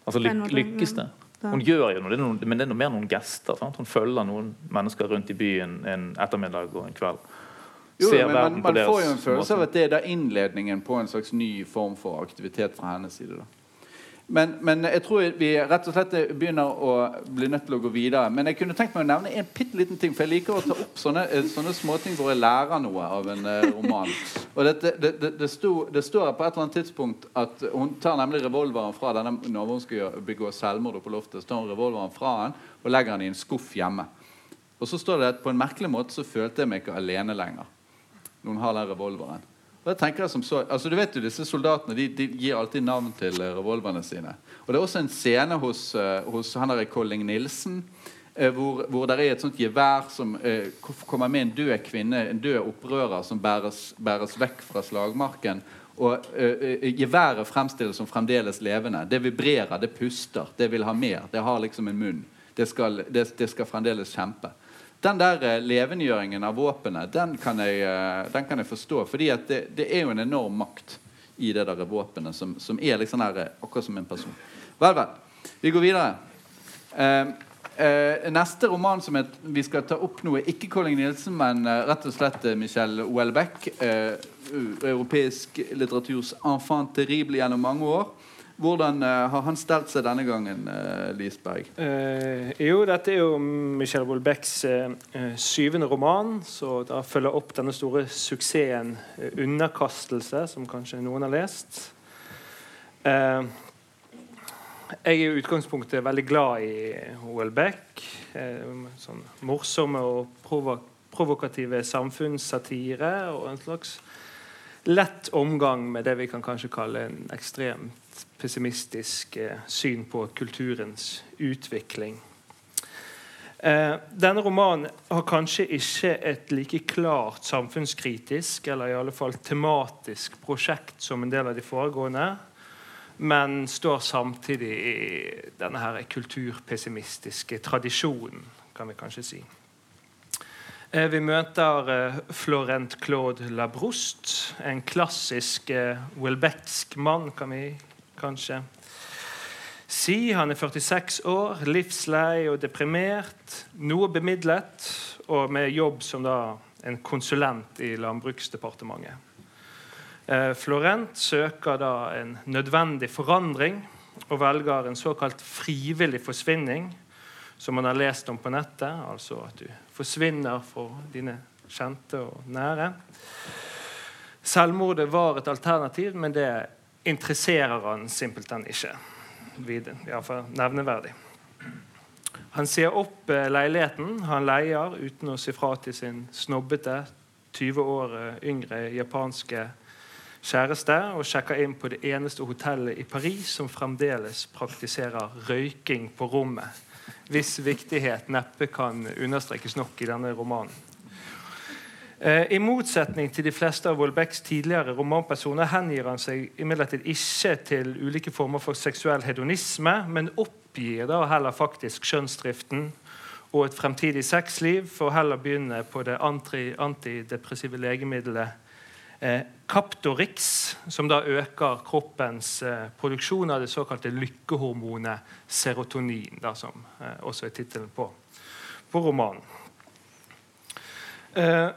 Altså lyk, lykkes det? Hun gjør jo noe, det noen, men det er noe mer noen gester. Sant? Hun følger noen mennesker rundt i byen en ettermiddag og en kveld. Jo, Ser men man, man får jo en følelse av at det er da innledningen på en slags ny form for aktivitet fra hennes side. da. Men, men jeg tror vi rett og slett begynner å bli nødt til å gå videre. Men jeg kunne tenkt meg å nevne en bitte liten ting, for jeg liker å ta opp sånne, eh, sånne småting hvor jeg lærer noe av en eh, roman. Og dette, det, det, det, sto, det står på et eller annet tidspunkt at hun tar nemlig revolveren fra denne når hun skal begå selvmord på loftet. Så tar hun revolveren fra han og legger den i en skuff hjemme. Og så står det at på en merkelig måte så følte jeg meg ikke alene lenger når hun har den revolveren. Og jeg tenker som så, altså du vet jo Disse soldatene de, de gir alltid navn til eh, revolverne sine. Og Det er også en scene hos, eh, hos Henrik Colling Nilsen eh, hvor, hvor det er et sånt gevær som eh, kommer med en død kvinne, en død opprører, som bæres, bæres vekk fra slagmarken. Og eh, Geværet fremstilles som fremdeles levende. Det vibrerer, det puster, det vil ha mer. Det har liksom en munn. Det skal, det, det skal fremdeles kjempe. Den der eh, levendegjøringen av våpenet, den kan jeg, eh, den kan jeg forstå. fordi det, det er jo en enorm makt i det der våpenet som, som er liksom der, eh, akkurat som en person. Vel, vel. Vi går videre. Eh, eh, neste roman som et, vi skal ta opp nå, er ikke Colling Nielsen, men eh, rett og slett Michel Houellebecq. Europeisk litteraturs enfant terrible gjennom mange år. Hvordan uh, har han stelt seg denne gangen, uh, Lisberg? Uh, jo, dette er jo Michel Wolbecks syvende roman, så da følger opp denne store suksessen 'Underkastelse', som kanskje noen har lest. Jeg er i utgangspunktet veldig glad i Wolbeck. Sånn morsomme og provo provokative samfunnssatire og en slags lett omgang med det vi kan kanskje kalle en ekstremt pessimistisk eh, syn på kulturens utvikling. Eh, denne romanen har kanskje ikke et like klart samfunnskritisk eller i alle fall tematisk prosjekt som en del av de foregående, men står samtidig i denne her kulturpessimistiske tradisjonen, kan vi kanskje si. Eh, Vi møter Florent Claude Labrouste, en klassisk Welbecksk mann, kan vi kanskje si. Han er 46 år, livslei og deprimert, noe bemidlet, og med jobb som da en konsulent i Landbruksdepartementet. Eh, Florent søker da en nødvendig forandring og velger en såkalt frivillig forsvinning, som man har lest om på nettet, altså at du forsvinner for dine kjente og nære. Selvmordet var et alternativ, men det interesserer han simpelthen ikke. Iallfall nevneverdig. Han sier opp eh, leiligheten han leier uten å si fra til sin snobbete, 20 år eh, yngre japanske kjæreste, og sjekker inn på det eneste hotellet i Paris som fremdeles praktiserer røyking på rommet. hvis viktighet neppe kan understrekes nok i denne romanen. Eh, I motsetning til de fleste av Wolbecks tidligere romanpersoner hengir han seg imidlertid ikke til ulike former for seksuell hedonisme, men oppgir da heller faktisk skjønnsdriften og et fremtidig sexliv, for heller begynne på det antidepressive legemiddelet eh, Captorix, som da øker kroppens eh, produksjon av det såkalte lykkehormonet serotonin, da, som eh, også er tittelen på, på, romanen. Eh,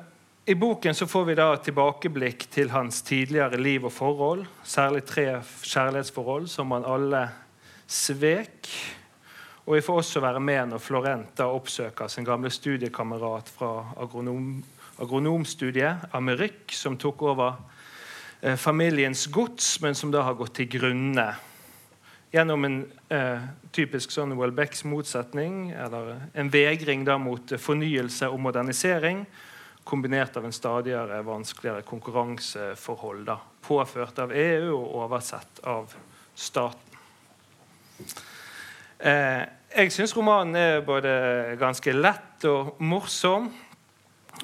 I boken så får vi da tilbakeblikk til hans tidligere liv og forhold, særlig tre kjærlighetsforhold som han alle svek. Og vi får også være med når Florent da oppsøker sin gamle studiekamerat fra agronom agronomstudiet, Amerik, som tok over eh, familiens gods, men som da har gått til grunne gjennom en eh, typisk sånn Welbecks motsetning, eller en vegring da mot fornyelse og modernisering, kombinert av en stadigere vanskeligere konkurranseforhold, da, påført av EU og oversett av staten. Eh, jeg syns romanen er både ganske lett og morsom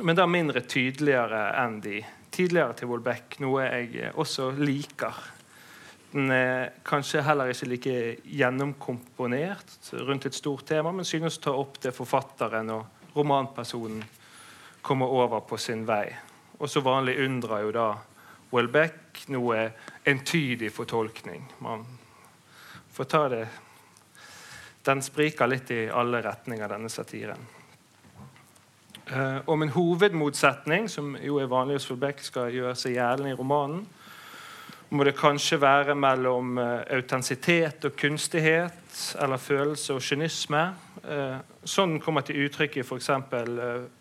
men da mindre tydeligere enn de tidligere til Wolbeck, noe jeg også liker. Den er kanskje heller ikke like gjennomkomponert rundt et stort tema, men synes å ta opp det forfatteren og romanpersonen kommer over på sin vei. Og så vanlig undrer jo da Welbeck noe entydig fortolkning. Man får ta det Den spriker litt i alle retninger, denne satiren. Uh, om en hovedmotsetning, som jo er vanlig hos Welbeck, skal gjøre seg gjeldende i romanen, må det kanskje være mellom uh, autentisitet og kunstighet, eller følelse og kynisme. Uh, sånn kommer til uttrykk i f.eks. Uh,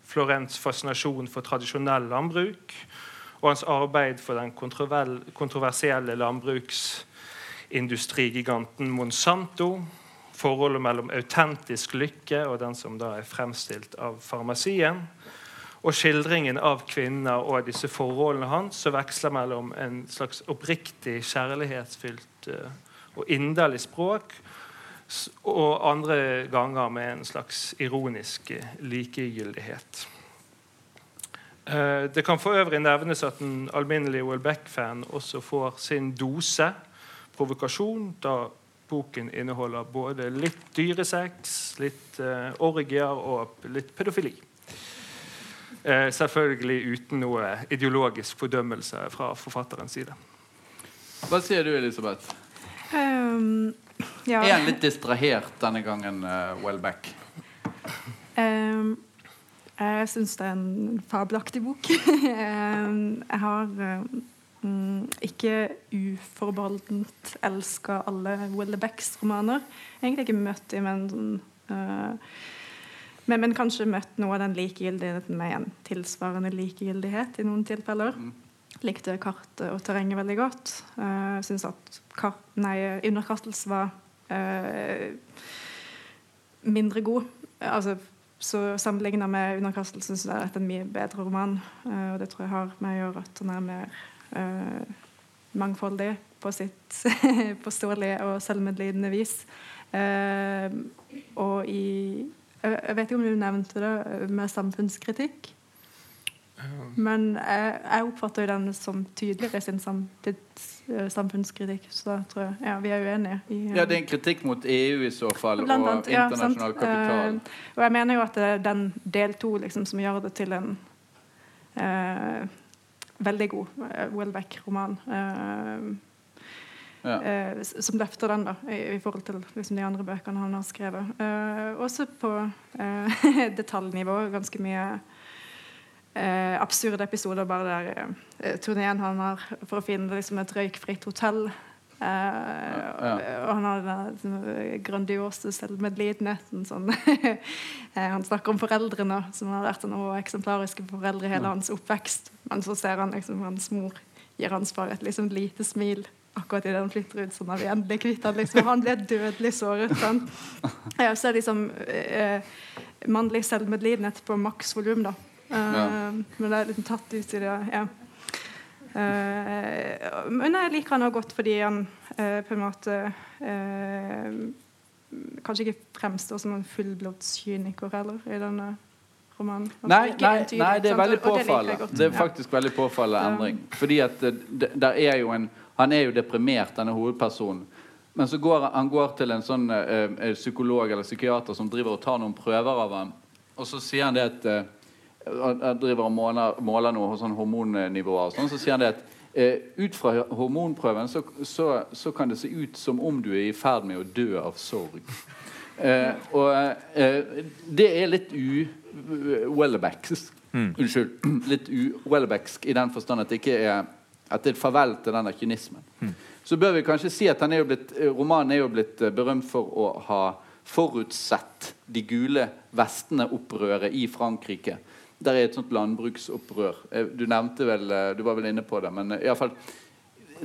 Florents fascinasjon for tradisjonell landbruk og hans arbeid for den kontroversielle landbruksindustrigiganten Monsanto forholdet mellom autentisk lykke og den som da er fremstilt av farmasien. Og skildringen av kvinner og disse forholdene hans som veksler mellom en slags oppriktig, kjærlighetsfylt uh, og inderlig språk og andre ganger med en slags ironisk uh, likegyldighet. Uh, det kan for øvrig nevnes at en alminnelig Welbeck-fan også får sin dose provokasjon da boken inneholder både litt dyresex, litt orgier og litt pedofili. Uh, selvfølgelig uten noe ideologisk fordømmelse fra forfatterens side. Hva sier du, Elisabeth? Um, ja. Er han litt distrahert denne gangen, uh, Wellback? Um, jeg syns det er en fabelaktig bok. um, jeg har um, ikke uforbeholdent elska alle Wellbacks romaner. Egentlig ikke møtt dem, men, uh, men, men, kanskje møtt noe av den likegyldigheten med en tilsvarende likegyldighet i noen tilfeller. Mm. Likte kartet og terrenget veldig godt. Uh, Syns at kart, nei, underkastelse var uh, mindre god. Altså, så Sammenligna med underkastelsen så er dette en mye bedre roman. Uh, og det tror jeg har med å gjøre at den er mer uh, mangfoldig på sitt påståelige og selvmedlidende vis. Og i Jeg vet ikke om du nevnte det med samfunnskritikk. Men jeg, jeg oppfatter jo den som tydeligere sin samfunnskritikk. Så da tror jeg ja, vi er uenige. I, ja, det er en kritikk mot EU i så fall, og annet, internasjonal ja, kapital. Uh, og jeg mener jo at det er den del to liksom, som gjør det til en uh, veldig god Welbeck-roman. Uh, ja. uh, som løfter den da, i, i forhold til liksom, de andre bøkene han har skrevet. også på detaljnivå. Ganske mye absurde episoder bare der turneen han har for å finne liksom, et røykfritt hotell. Ja. Og han har den sånn, grandiose selvmedlidenheten. Sånn. han snakker om foreldrene som har vært noe eksemplariske foreldre hele hans oppvekst. Men så ser han liksom hans mor gir hans far et liksom lite smil akkurat idet han flytter ut. sånn at vi endelig kvitter han liksom, Han ble dødelig såret. Sånn. Ja, så er liksom eh, mannlig selvmedlidenhet på maks volum, da. Eh, ja. Men det er liksom tatt ut i det ja. Uh, men jeg liker han også godt fordi han uh, på en måte uh, kanskje ikke fremstår som en fullblodskyniker heller i denne romanen. Nei, nei, nei, det er veldig det påfallende. Det er faktisk veldig påfallende endring. Fordi at det, det, der er jo en, Han er jo deprimert, denne hovedpersonen. Men så går han går til en sånn eh, eh, psykolog eller psykiater som driver og tar noen prøver av ham. Og så sier han det at eh, Han driver og måler, måler noe sånn hormonnivåer og sånn. Så sier han det at eh, ut fra hormonprøven så, så, så kan det se ut som om du er i ferd med å dø av sorg. Eh, og eh, det er litt u-Wellebacksk. Unnskyld. Litt u-Wellebacksk i den forstand at det ikke er at det er et farvel til denne kynismen. Så bør vi kanskje si at han er blitt, eh, romanen er jo blitt eh, berømt for å ha forutsett de gule vestene-opprøret i Frankrike. Der er et sånt landbruksopprør. Eh, Du nevnte vel, du var vel inne på det, men iallfall i alle fall,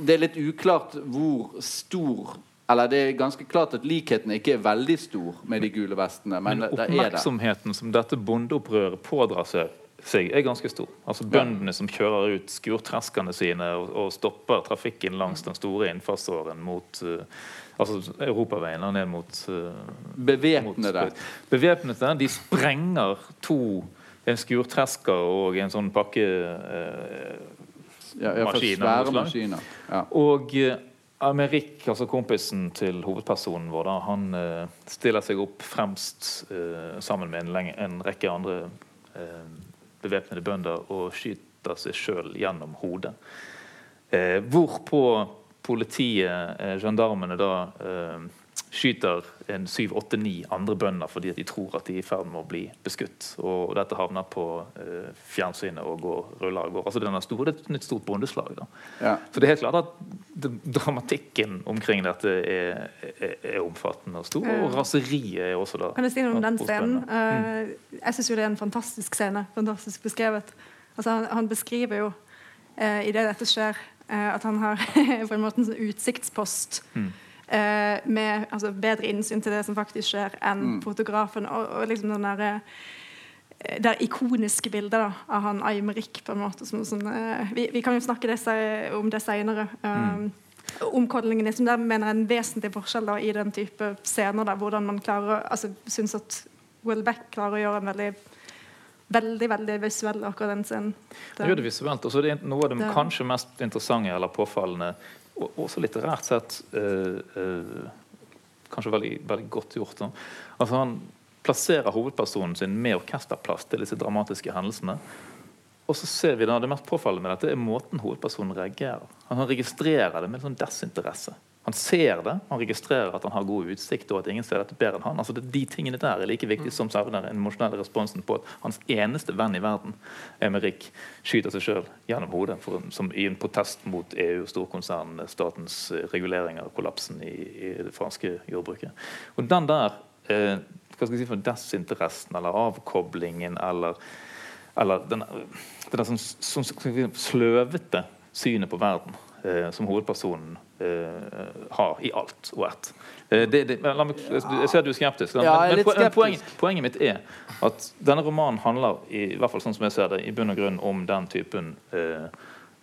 det er litt uklart hvor stor Eller det er ganske klart at likheten ikke er veldig stor med de gule vestene. Men, Men det er det. oppmerksomheten som dette bondeopprøret pådrar seg, seg, er ganske stor. Altså Bøndene som kjører ut skurtreskene sine og, og stopper trafikken langs den store innfartsåren mot uh, altså europaveien og ned mot uh, Bevæpnede. Bevæpnede. De sprenger to en skurtresker og en sånn pakke uh, Ja, hvert fall Maskiner. Ja. Og eh, Amerik, altså kompisen til hovedpersonen vår, da, han eh, stiller seg opp fremst eh, sammen med en, en rekke andre eh, bevæpnede bønder og skyter seg sjøl gjennom hodet. Eh, hvorpå politiet, eh, gendarmene, da eh, skyter en syv-åtte-ni andre bønder fordi at de tror at de er i ferd med å bli beskutt. Og dette havner på eh, fjernsynet og går, ruller av gårde. Altså, det, er det er et nytt stort bondeslag. da. Ja. Så det er helt klart at det, dramatikken omkring dette er, er, er omfattende og stor. Og raseriet er også da Kan jeg si noe om den scenen? Eh, jeg syns jo det er en fantastisk scene. Fantastisk beskrevet. Altså, han, han beskriver jo uh, idet dette skjer, uh, at han har på en måte en sånn utsiktspost Mm. Eh, med altså, bedre innsyn til det som faktisk skjer, enn Mm. fotografen. Og, og liksom den derre eh, det er ikoniske bildet da, av han Aymerik. på en måte som, som, eh, vi, vi kan jo snakke det, om det seinere. Um, Omkodlingen liksom, der mener jeg er en vesentlig forskjell da, i den type scener. Da, hvordan man klarer altså, synes at Will Beck klarer å gjøre en veldig veldig, veldig visuell akkurat den scenen. Han gjør det visuelt. Og så er noe av det Det- kanskje mest interessante eller påfallende, og også litterært sett eh, eh, kanskje veldig, veldig godt gjort. Da. Altså Han plasserer hovedpersonen sin med orkesterplass til disse dramatiske hendelsene. Og så ser vi da, Det mest påfallende med dette er måten hovedpersonen reagerer. Han registrerer det med sånn desinteresse. Han ser det, han registrerer at han har god utsikt, og at ingen ser dette bedre enn han. Altså det, De tingene der er like viktige som selve den emosjonelle responsen på at hans eneste venn i verden, Emerik, skyter seg sjøl gjennom hodet for, som i en protest mot EU, storkonsern, statens eh, reguleringer og kollapsen i, i det franske jordbruket. Og den der eh, hva skal jeg si for desinteressen eller avkoblingen eller eller den, den der sånn, sånn sløvete synet på verden eh, som hovedpersonen eh, har i alt og ett. Eh, men jeg ser at du er skeptisk. Ja, jeg er men skeptisk. Poenget, poenget mitt er at denne romanen handler i, i hvert fall sånn som jeg ser det, i bunn og grunn om den typen eh,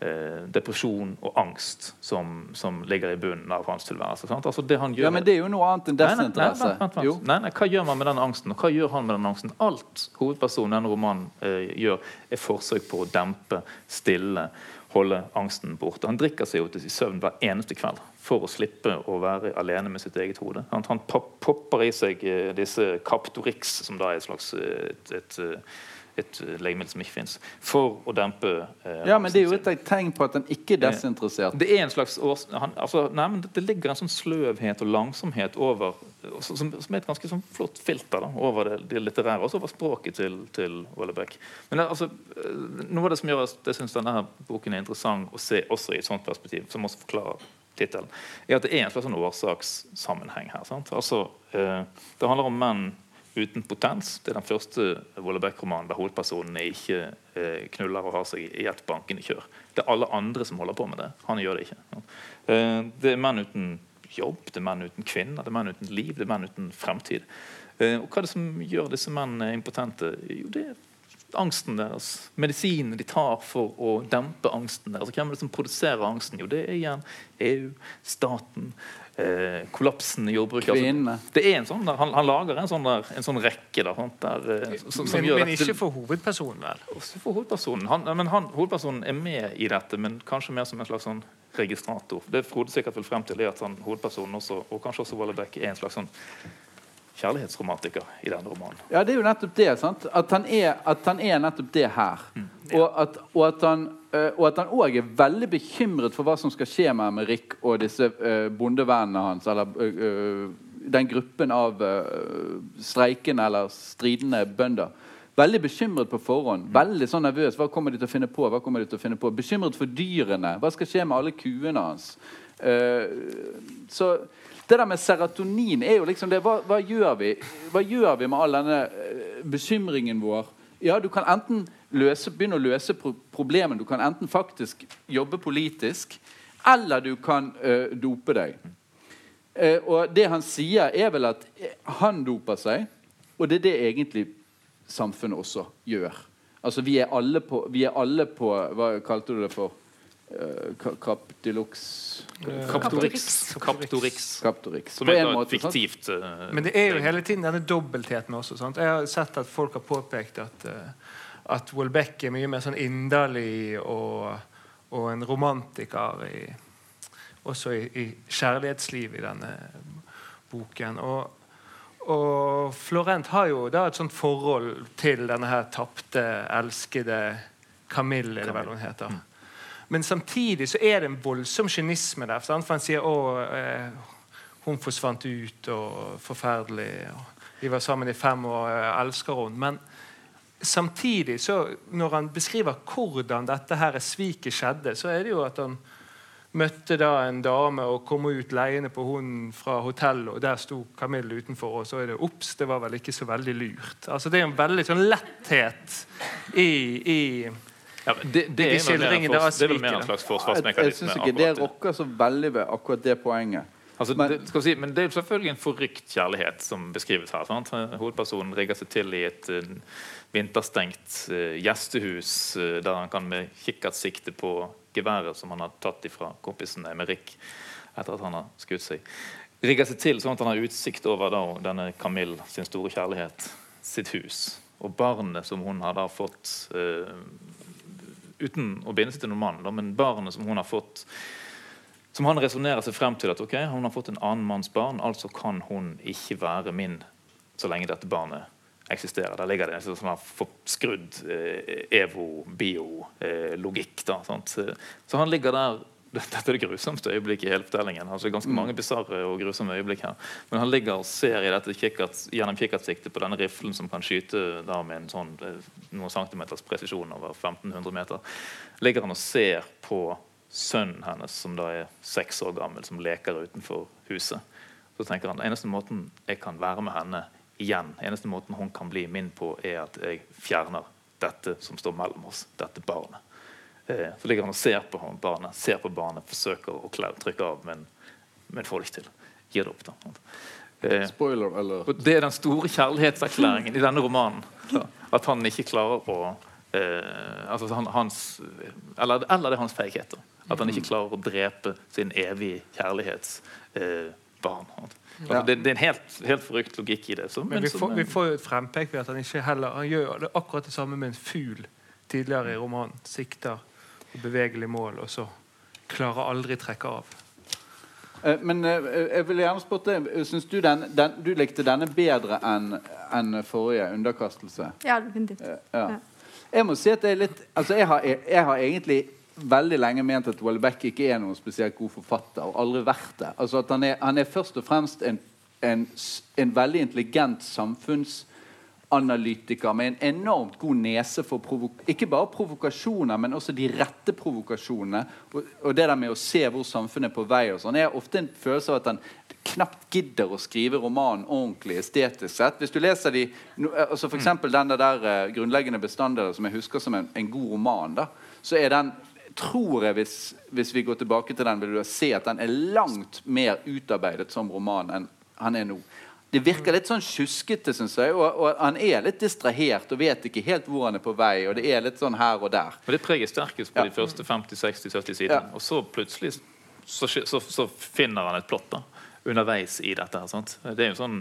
eh, depresjon og angst som, som ligger i bunnen av hans tilværelse. Sant? Altså det han gjør, ja, men det er jo noe annet enn Nei, nei, nei, desinteresse. Nei, nei, hva gjør man med den angsten, og hva gjør han med den angsten? Alt hovedpersonen i denne romanen eh, gjør, er forsøk på å dempe, stille, holde angsten borte. Han drikker seg jo til søvn hver eneste kveld for å slippe å være alene med sitt eget hode. Han, han popper i seg eh, disse Captorix, som da er et slags eh, et, et, eh, et eh, legemiddel som ikke fins, for å dempe eh, Ja, men det er jo et tegn på at han ikke er desinteressert. Det er en slags års... Han, altså, nei, men det, det ligger en sånn sløvhet og langsomhet over som, som som er et ganske sånn flott filter da, over det, det litterære, også over språket til, til Wallebæk. Men altså, eh, noe av det som gjør at jeg syns denne boken er interessant å se også i et sånt perspektiv, som også forklarer tittelen, er at det er en slags sånn årsakssammenheng her. Sant? Altså, eh, det handler om menn uten potens. Det er den første Wallebæk-romanen der hovedpersonene ikke eh, knuller og har seg i et bankende kjør. Det er alle andre som holder på med det. Han gjør det ikke. Eh, det er menn uten jobb, det er menn uten kvinner, det er menn uten liv, det er menn uten fremtid. Eh, og hva er det som gjør disse mennene impotente? Jo, det er angsten deres. Medisinen de tar for å dempe angsten deres. Hvem er det som produserer angsten? Jo, det er igjen EU, staten, eh, kollapsen i jordbruket. Altså, det er en sånn der, han, han lager en sånn, der, en sånn rekke der, der, eh, som, som Men, gjør men dette ikke for hovedpersonen, vel? også for hovedpersonen. Han, men han, hovedpersonen er med i dette, men kanskje mer som en slags sånn registrator. Det Frode sikkert vil frem til, er at han, hovedpersonen også, og kanskje også Valle er en slags sånn kjærlighetsromantiker i denne romanen. Ja, det er jo nettopp det. sant? At han er, at han er nettopp det her. Og at, og at han og at han òg er veldig bekymret for hva som skal skje med Emmerik og disse uh, bondevennene hans, eller eh, eh, den gruppen av eh, streikende eller stridende bønder. Veldig bekymret på forhånd. Veldig sånn nervøs. Hva kommer de til å finne på? Hva kommer de til å finne på? Bekymret for dyrene. Hva skal skje med alle kuene hans? Uh, så det der med serotonin er jo liksom det Hva, hva gjør vi Hva gjør vi med all denne eh, bekymringen vår? Ja, du kan enten løse, begynne å løse pro problemene. Du kan enten faktisk jobbe politisk, eller du kan uh, dope deg. Uh, og det han sier, er vel at eh, han doper seg, og det er det egentlig samfunnet også gjør. Altså, vi er alle på, vi er alle på Hva kalte du det for? Kaptilux Kaptorix. Kaptorix. Kaptorix. Som er fiktivt Men det er jo hele tiden denne dobbeltheten også. Sant? Jeg har sett at folk har påpekt at, uh, at Wolbeck er mye mer sånn inderlig og, og en romantiker i, også i, i kjærlighetsliv i denne boken. Og, og Florent har jo da et sånt forhold til denne her tapte, elskede Camille, er det vel hun heter. Men samtidig så er det en voldsom kynisme der. For han sier å, eh, hun forsvant ut, og forferdelig. Og vi var sammen i fem år, jeg elsker henne. Men samtidig, så når han beskriver hvordan dette her sviket skjedde, så er det jo at han møtte da en dame og kom ut leiende på hunden fra hotellet, og der sto Camille utenfor, og så er det ops, det var vel ikke så veldig lurt. Altså Det er en veldig sånn letthet i, i ja, det, det, er vel mer en skildringene fors- der det er vel mer en slags slags Jeg, jeg synes ikke det rokker så veldig ved akkurat det poenget. Altså, Men- det, skal vi si, men det er jo selvfølgelig en forrykt kjærlighet som beskrives her. Sant? Hovedpersonen rigger seg til i et eh, vinterstengt eh, gjestehus eh, der han kan med kikkert sikte på geværet som han har tatt ifra kompisen Emerik etter at han har skutt seg. Rigger seg til sånn at han har utsikt over da, denne Camille sin store kjærlighet, sitt hus. Og barnet som hun har da fått uh, uten å binde seg til noen mann, da, men barnet som hun har fått som han resonnerer seg frem til at ok, hun har fått en annen manns barn, altså kan hun ikke være min så lenge dette barnet eksisterer. Der ligger det en sånn forskrudd eh, evo-bio-logikk. Eh. Så han ligger der dette er det grusomste øyeblikket i hele fortellingen. altså ganske mange bizarre og grusomme øyeblikk her. Men han ligger og ser i dette kikkert, gjennom kikkertsiktet på denne riflen som kan skyte da med en sånn eh, noen centimeters presisjon over 1500 meter. Ligger han og ser på sønnen hennes, som da er seks år gammel, som leker utenfor huset. Så tenker han eneste måten jeg kan være med henne igjen, eneste måten hun kan bli min på, er at jeg fjerner dette som står mellom oss, dette barnet. Eh, Så ligger han og ser på han, barnet, ser på barnet, forsøker å trykke av, men, men får det ikke til. Gir det opp. da. Eh, Spoiler eller og Det er den store kjærlighetserklæringen i denne romanen. Da. At han ikke klarer å eh, altså han, hans, eller, eller det er hans feighet. At han ikke klarer å drepe sin evige kjærlighets... Eh, barn. altså, Ja. det, det er en helt, helt forrykt logikk i det. Så, Men vi som- får, vi får jo et frempek ved at han ikke heller Han gjør det akkurat det samme med en fugl tidligere i romanen. Sikter på bevegelig mål, og så klarer aldri trekke av. Eh, Men eh, jeg vil gjerne spørre deg Syns du den, den, du likte denne bedre enn en forrige underkastelse? Ja, definitivt. Eh, Ja. Jeg må si at det er litt Altså, jeg har, jeg, jeg har egentlig veldig lenge ment at Welbeck ikke er noen spesielt god forfatter, og aldri vært det. Altså at Han er, han er først og fremst en, en, en veldig intelligent samfunnsanalytiker med en enormt god nese for ikke bare provokasjoner, men også de rette provokasjonene. Og, og det der med å se hvor samfunnet er på vei. og sånn. Har ofte en følelse av at han knapt gidder å skrive romanen ordentlig estetisk sett. Hvis du leser de, altså eksempel den der eh, grunnleggende bestanddelen som jeg husker som en, en god roman, da, så er den tror jeg, hvis, hvis vi går tilbake til den, vil du se at den er langt mer utarbeidet som roman enn han er nå. Det virker litt sånn sjuskete, syns jeg. Og, og han er litt distrahert og vet ikke helt hvor han er på vei. Og det er litt sånn her og der. Men det preger sterkest på Ja. de første 50-60-70 sidene. Ja. Og så plutselig så, så, så, finner han et plott. da underveis i dette. her, sant? Det er jo sånn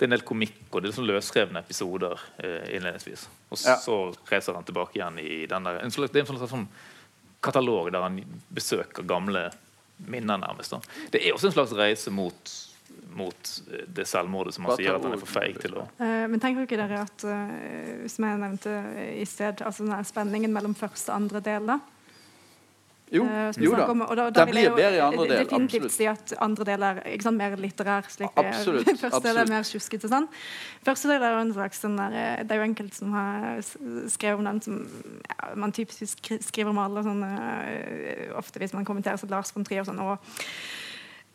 det er en del komikk og det er sånn løsrevne episoder eh, innledningsvis. Og Ja. så reiser han tilbake igjen i den der en slags, Det er en slags sånn katalog der han besøker gamle minner, nærmest. da. Det er også en slags reise mot, mot eh, det selvmordet som han sier at han er for feig til å uh, men tenker ikke dere at, uh, som jeg nevnte i sted, altså den spenningen mellom første og andre del, da? Jo, Eh, jo da. om, og da, da vil blir bedre i andre del. Definitivt Absolutt. si at andre del er sant, mer litterær. slik Absolutt, Første del er mer tjuskete. Sånn. Første del er jo en slags sånn der, eh, Det er jo enkelte som har skrevet om den som ja, man typisk skriver om alle sånn eh, Ofte hvis man kommenterer seg Lars von Trier og sånn. og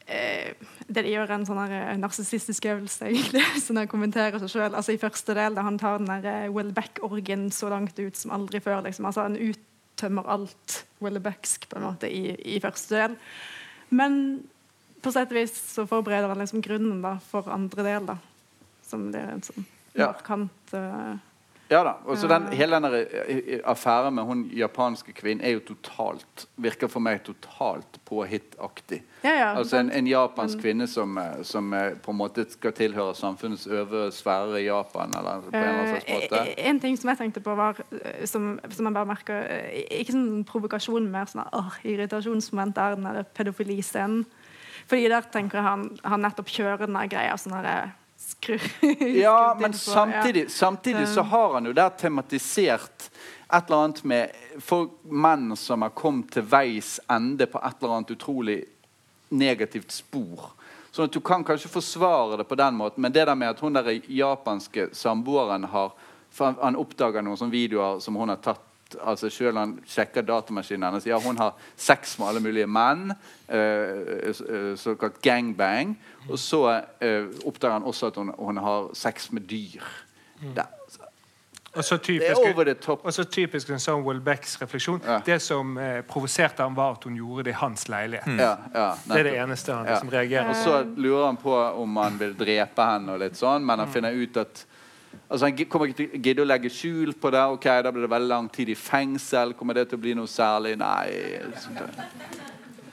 eh, det de gjør en sånn eh, narsissistisk øvelse, egentlig, sånn jeg kommenterer seg selv. Altså, I første del da han tar den der eh, back-orgen så langt ut som aldri før. Liksom. Altså, han uttømmer alt Welbecksk på en måte i, i første del. Men på sett og vis så forbereder han liksom grunnen da, for andre del, da. Som blir en sånn Ja. markant eh, Ja da. Og så den, hele den eh, affæren med hun japanske kvinnen er jo totalt Virker for meg totalt påhittaktig. Ja, ja. Altså en, en japansk Men- kvinne som, eh, som eh, på en måte skal tilhøre samfunnets øvre sfære i Japan, eller på en eller annen slags måte. Eh, En ting som jeg tenkte på, var eh, som, som jeg bare merker eh, Ikke sånn provokasjon, mer sånn åh, irritasjonsmoment der den pedofiliscenen. Fordi der tenker han, han nettopp kjører den greia sånn der skru Ja, men til på, samtidig, samtidig så har han jo der tematisert et eller annet med For menn som har kommet til veis ende på et eller annet utrolig negativt spor. Sånn at Du kan kanskje forsvare det på den måten, men det der med at hun der japanske samboeren har for han, han oppdager noen sånne videoer som hun har tatt altså Selv han sjekker datamaskinen hennes. Ja, hun har sex med alle mulige menn. eh, eh, såkalt gangbang. Og så eh, oppdager han også at hun, hun har sex med dyr. Det, Og så typisk, og så typisk en sånn Welbecks refleksjon. Ja. Det som eh, provoserte ham, var at hun gjorde det i hans leilighet. Ja, ja, Det er det eneste han liksom reagerer Og så lurer han på om han vil drepe henne, og litt sånn, men han finner ut at Altså Han kommer ikke til å gidde å legge skjul på det. ok, Da blir det veldig lang tid i fengsel. Kommer det til å bli noe særlig? Nei.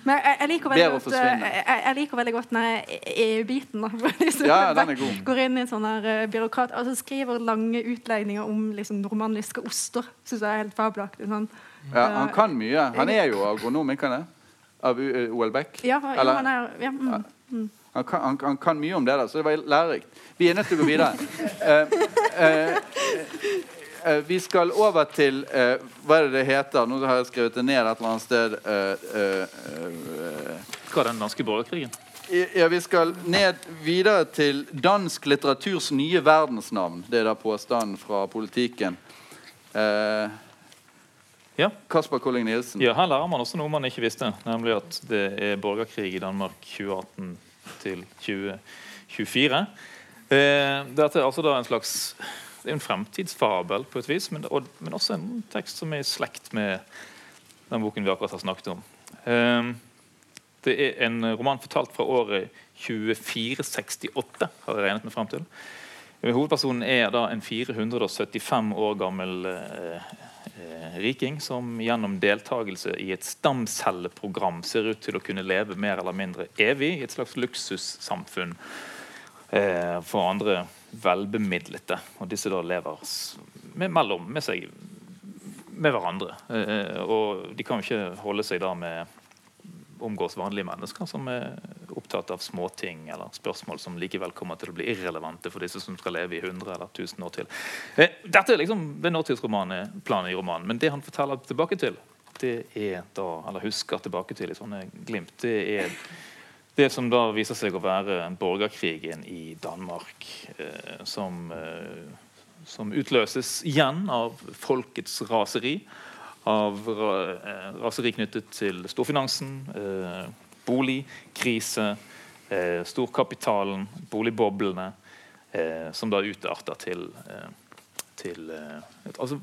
Men jeg, jeg, liker veldig godt, eh, jeg, jeg liker veldig godt EU-biten. liksom Ja, ja, den er god. Går inn i en sånn her eh, byråkrat altså skriver lange utlegninger om liksom normandiske oster. Syns jeg er helt fabelaktig. Sånn. Ja, han kan mye. Han er jo agronom, ikke han det? Av OL Beck? Ja, Eller- han er ja, mm. Han kan, han, han kan mye om det, da, så det var lærerikt. Vi er nødt til å gå videre. Eh, eh, eh, vi skal over til eh, Hva er det det heter? Nå har jeg skrevet det ned et eller annet sted. Eh, eh, eh, Hva er den danske borgerkrigen? ja, vi skal ned videre til dansk litteraturs nye verdensnavn. Det er da påstanden fra politikken. Eh, Ja. Kasper Colling Nielsen. Ja, Her lærer man også noe man ikke visste, nemlig at det er borgerkrig i Danmark 2018 til 2024. Eh, dette er altså da en slags det er en fremtidsfabel på et vis, men, og, men også en tekst som er i slekt med den boken vi akkurat har snakket om. Eh, det er en roman fortalt fra året 2468, har jeg regnet meg frem til. Hovedpersonen er da en 475 år gammel eh, eh, riking som gjennom deltakelse i et stamcelleprogram ser ut til å kunne leve mer eller mindre evig i et slags luksussamfunn eh, for andre velbemidlete. Og disse da lever med, mellom med seg med hverandre. Eh, og de kan jo ikke holde seg da med omgås vanlige mennesker som er opptatt av småting eller spørsmål som likevel kommer til å bli irrelevante for disse som skal leve i 100 eller 1000 år til. Eh, dette er liksom det nåtidsplanet i romanen, men det han forteller tilbake til, det er da, eller husker tilbake til i sånne glimt, det er det som da viser seg å være borgerkrigen i Danmark, eh, som, eh, som utløses igjen av folkets raseri av eh, raseri knyttet til storfinansen, eh, boligkrise, eh, storkapitalen, boligboblene, eh, som da utarter til, eh, til eh, altså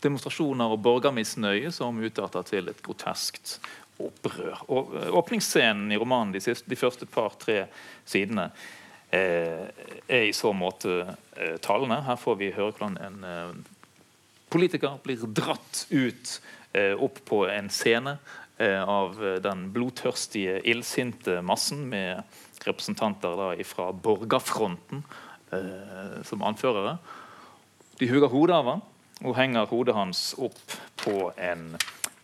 demonstrasjoner og borgermisnøye som utarter til et groteskt opprør. Og Åpningsscenen i romanen, de, siste, de første par-tre sidene, er i så måte talende. Her får vi høre hvordan en politiker blir dratt ut eh, opp på en scene eh, av eh, den blodtørstige, illsinte massen med representanter da fra borgerfronten som anførere. De hugger hodet av ham og henger hodet hans opp på en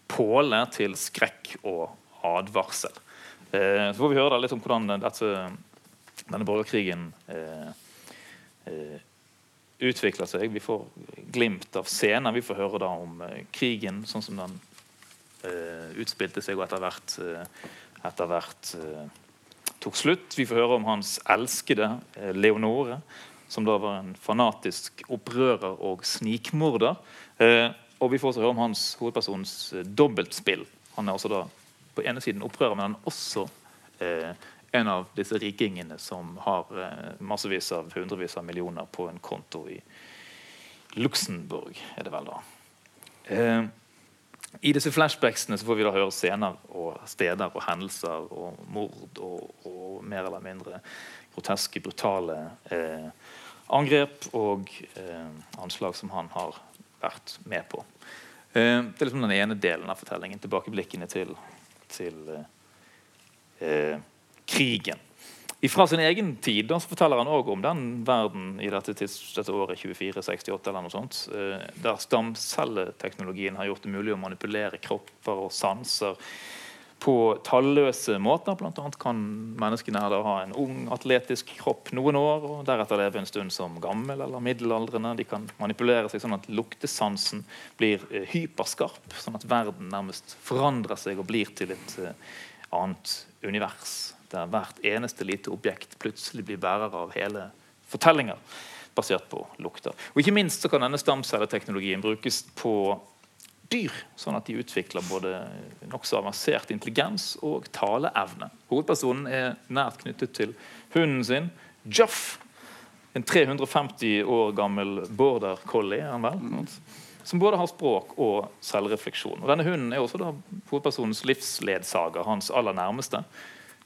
påle til skrekk og advarsel. Eh, så får vi høre litt om hvordan dette, denne borgerkrigen eh, eh, utvikler seg. Vi får glimt av scener. Vi får høre da om eh, krigen sånn som den uh, utspilte seg og etter hvert, uh, etter hvert tok slutt. Vi får høre om hans elskede Leonore, som da var en fanatisk opprører og snikmorder. og vi får også høre om hans hovedpersons dobbeltspill. Han er også da på ene siden opprører, men han er også en av disse rikingene som har eh, massevis av hundrevis av millioner på en konto i Luxembourg, er det vel da. Eh, I disse flashbacksene så får vi da høre scener og steder og hendelser og mord og, og mer eller mindre groteske, brutale eh, angrep og eh, anslag som han har vært med på. Eh, det er liksom den ene delen av fortellingen. Tilbakeblikkene til, til krigen. Fra sin egen tid så forteller han også om den verden i dette, dette året 2468 eller noe sånt, eh, der stamcelleteknologien har gjort det mulig å manipulere kropper og sanser på talløse måter. Blant annet kan menneskene her ha en ung, atletisk kropp noen år, og deretter leve en stund som gammel eller middelaldrende. De kan manipulere seg sånn at luktesansen blir eh, hyperskarp, sånn at verden nærmest forandrer seg og blir til et eh, annet univers der hvert eneste lite objekt plutselig blir bærer av hele fortellinger basert på lukter. Og Ikke minst så kan denne stamcelleteknologien brukes på dyr, sånn at de utvikler både nokså avansert intelligens og taleevne. Hovedpersonen er nært knyttet til hunden sin, Juff. En 350 år gammel border collie. er han vel, Som både har språk og selvrefleksjon. Og Denne hunden er også da hovedpersonens livsledsager, hans aller nærmeste.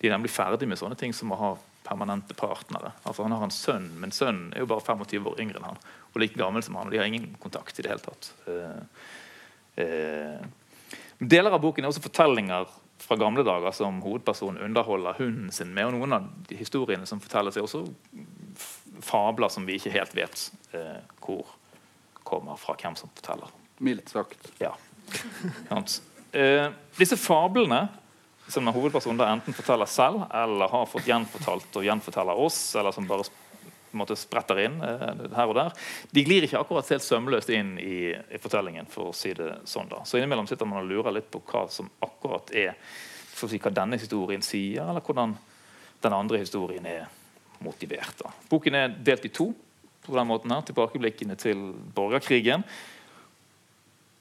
De er nemlig ferdig med sånne ting som å ha permanente partnere. Altså Han har en sønn, men sønnen er jo bare 25 år yngre enn han. Og like gammel som han, og de har ingen kontakt i det hele tatt. Eh, eh. Deler av boken er også fortellinger fra gamle dager som hovedpersonen underholder hunden sin med. Og noen av de historiene som fortelles, er også fabler som vi ikke helt vet eh, hvor kommer fra, hvem som forteller. Mildt sagt. Ja. Eh, disse fablene som en hovedpersonen da enten forteller selv, eller har fått gjenfortalt og gjenforteller oss, eller som bare måte, spretter inn eh, her og der, de glir ikke akkurat helt sømløst inn i, i, fortellingen. for å si det sånn da. Så innimellom sitter man og lurer litt på hva som akkurat er for å si hva denne historien sier, eller hvordan den andre historien er motivert. da. Boken er delt i to. på den måten her, Tilbakeblikkene til borgerkrigen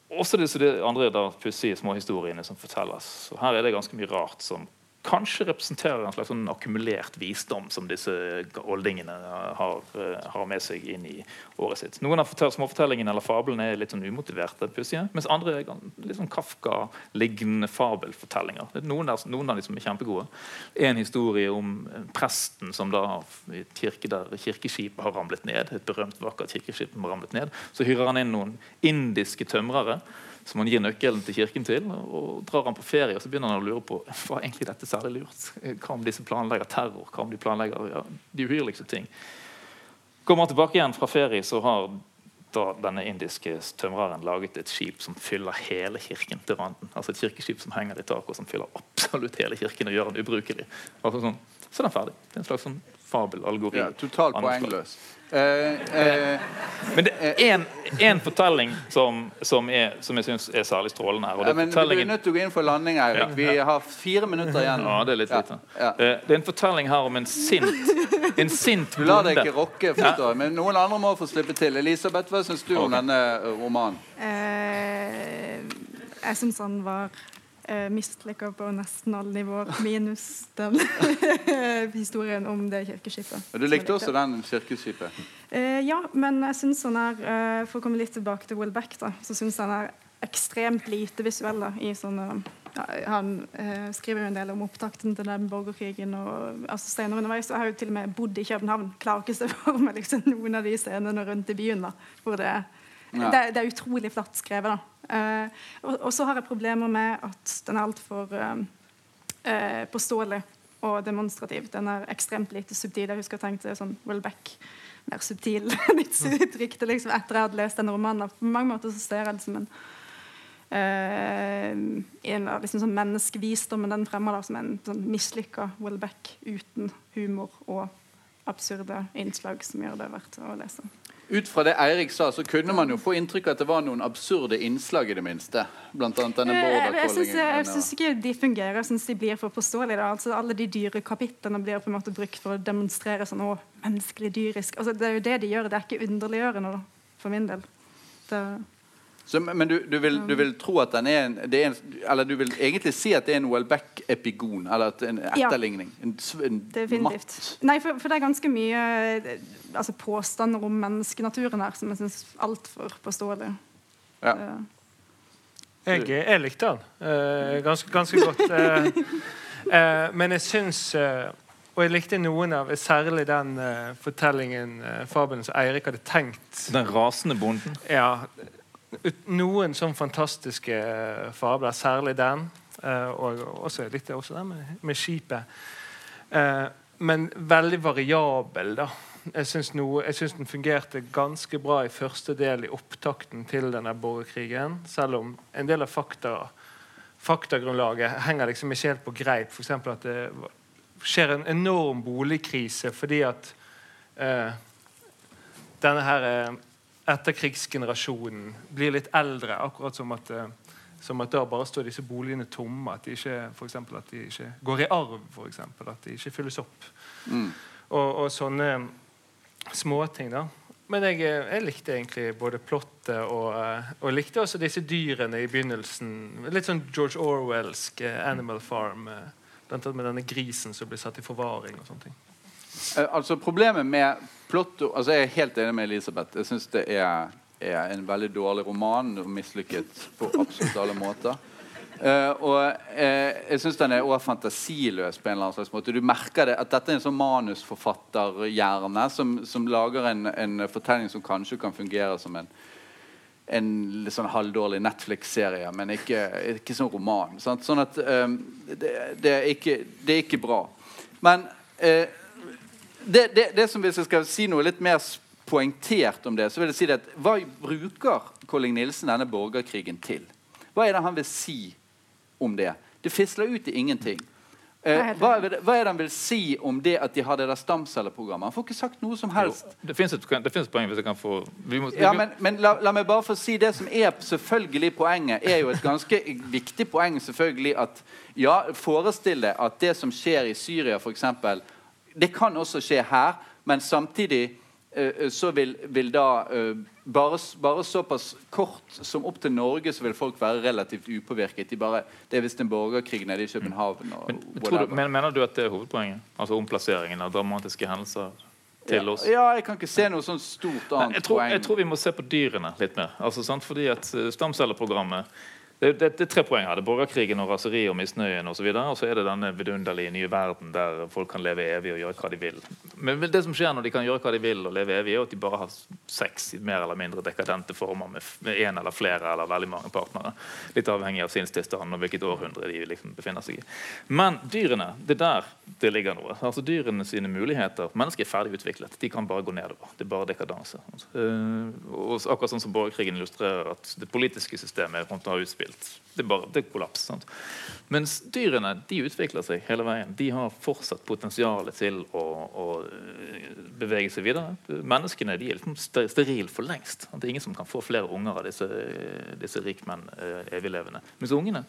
også disse andre pussige småhistoriene som fortelles. Og her er det ganske mye rart som kanskje representerer en slags sånn akkumulert visdom som disse oldingene har, eh, har, med seg inn i året sitt. Noen av småfortellingene eller fablene er litt sånn umotiverte, pussige, mens andre er litt sånn Kafka-liggende fabelfortellinger. Noen, der, noen av de som er kjempegode. En historie om presten som da i kirke der kirkeskipet har ramlet ned. Et berømt, vakkert kirkeskip har ramlet ned. Så hyrer han inn noen indiske tømrere som han gir nøkkelen til kirken til. og Drar han på ferie, og så begynner han å lure på hva egentlig dette særlig lurt. Hva om disse planlegger terror? Hva om de planlegger ja, de uhyrligste ting? Kommer han tilbake igjen fra ferie, så har da denne indiske tømreren laget et skip som fyller hele kirken til randen. Altså Et kirkeskip som henger i taket, og som fyller absolutt hele kirken og gjør den ubrukelig. Altså sånn, så er den ferdig. Det er en slags sånn fabelalgori. Ja, totalt poengløs. Eh, eh, Men det er én fortelling som, som, er, som jeg syns er særlig strålende her. Ja, men Du er nødt til å gå inn for landing, Eirik. Ja. Vi har fire minutter igjen. Ja, Det er litt lite. Ja. Eh, det er en fortelling her om en sint en sint bonde. Du lar deg ikke rocke, forstår. Men noen andre må få slippe til. Elisabeth, hva syns du okay. om denne romanen? Eh, jeg syns han var eh, mislykka på nesten alle nivåer, minus den historien om det kirkeskipet. Du likte også den kirkeskipet? Eh, ja, men jeg syns han er eh, For å komme litt tilbake til Will Beck, da, så syns han er ekstremt lite visuell da, i sånne ja, han eh, skriver jo en del om opptakten til den borgerkrigen. og altså Senere underveis, Jeg har jo til og med bodd i København. Klarer ikke å se for meg liksom, noen av de scenene rundt i byen. da, hvor det, ja. det, det er utrolig flatt skrevet. da. Uh, og, og, så har jeg problemer med at den er altfor uh, uh, påståelig. og demonstrativ. Den er ekstremt lite subtil. Jeg husker jeg tenkte sånn Welbeck mer subtil uttrykk det liksom etter jeg hadde lest denne romanen. På mange måter så ser jeg det som en uh, en av liksom sånn menneskevisdommen den fremmer da, som en sånn mislykka Welbeck uten humor og absurde innslag som gjør det verdt å lese. Ut fra det Eirik sa, så kunne man jo få inntrykk av at det var noen absurde innslag i det minste. Blant annet denne Eh, Jeg border syns ikke de fungerer. Jeg syns de blir for påståelige. Altså, alle de dyre kapitlene blir på en måte brukt for å demonstrere sånn å, menneskelig dyrisk. Altså, det er jo det de gjør. Det er ikke underliggjørende, da, for min del. Det, Så, men du, du, vil, du vil tro at den er en, det er en Eller du vil egentlig si at det er en Welbeck-epigon? Eller at en etterligning? En, en definitivt. matt Nei, for, for det er ganske mye eh, altså, påstander om menneskenaturen her som jeg syns er altfor påståelig. Ja. Jeg, jeg likte den eh, ganske, ganske godt. Eh, eh, men jeg syns eh, Og jeg likte noen av Særlig den eh, fortellingen, uh, fabelen, som Eirik hadde tenkt. Den rasende bonden. Ja, noen sånn fantastiske eh, fabler, særlig den. eh, og også, litt også den med, med skipet. Eh, men veldig variabel, da. Jeg syns, den fungerte ganske bra i første del i opptakten til denne borgerkrigen. Selv om en del av fakta, faktagrunnlaget henger liksom ikke helt på greip. F.eks. at det skjer en enorm boligkrise fordi at eh, denne her etterkrigsgenerasjonen blir litt eldre. Akkurat som at, eh, som at da bare står disse boligene tomme. At de ikke, for eksempel, at de ikke går i arv, f.eks. At de ikke fylles opp. Mm. Og, og sånne småting, da. Men jeg, jeg likte egentlig både plottet og, eh, og likte også disse dyrene i begynnelsen. Litt sånn George Orwellsk eh, Animal Farm. Blant annet med denne grisen som blir satt i forvaring og sånne ting. Altså Problemet med plott altså Jeg er helt enig med Elisabeth. Jeg syns det er, er en veldig dårlig roman og mislykket på absolutt alle måter. Uh, og uh, jeg syns den er også fantasiløs på en eller annen slags måte. Du merker det at dette er en sånn manusforfatterhjerne som, som lager en, en fortelling som kanskje kan fungere som en en litt sånn halvdårlig Netflix-serie, men ikke, ikke sånn roman. Sant? Sånn at um, det, det, er ikke, det er ikke bra. Men eh, det, det, det som Hvis jeg skal si noe litt mer poengtert om det, så vil jeg si det at hva bruker Colling Nilsen denne borgerkrigen til? Hva er det han vil si om det? Det fisler ut i ingenting. Eh, hva, er det, hva er det han vil si om det at de har det der stamcelleprogrammet? Han får ikke sagt noe som helst. Det fins et, finnes et poeng hvis jeg kan få vi må, Ja, men, men la, la meg bare få si det som er selvfølgelig poenget, er jo et ganske viktig poeng selvfølgelig at ja, forestill deg at det som skjer i Syria f.eks., det kan også skje her, men samtidig eh, så vil, vil da eh, bare, bare såpass kort som opp til Norge så vil folk være relativt upåvirket. De bare, det er visst en borgerkrig nede i København og men, tror du, mener du at det er hovedpoenget? Altså omplasseringen av dramatiske hendelser til oss? Ja, jeg kan ikke se noe sånn stort annet jeg, tror, poeng. jeg tror vi må se på dyrene litt mer. Altså, sant? Fordi at eh, Stamcelleprogrammet det, det, det er tre poeng her. Det er borgerkrigen og raseriet og misnøyen osv. Og så er det denne vidunderlige nye verden der folk kan leve evig og gjøre hva de vil. Men det som skjer når de kan gjøre hva de vil og leve evig, er at de bare har sex i mer eller mindre dekadente former med, én eller flere eller veldig mange partnere. Litt avhengig av sinnstilstanden og hvilket århundre de liksom befinner seg i. Men dyrene, det er der det ligger noe. Altså Dyrene sine muligheter Mennesket er ferdig utviklet. De kan bare gå nedover. Det er bare dekadanse. Eh, og akkurat sånn som borgerkrigen illustrerer at det politiske systemet kommer til å ha utspilt. Det er bare det er kollaps. Sant? Mens dyrene de utvikler seg hele veien. De har fortsatt potensial til å, å eh, bevege seg videre. Menneskene de er liksom sterile for lengst. Det er ingen som kan få flere unger av disse, disse rikmenn eh, eviglevende. Mens ungene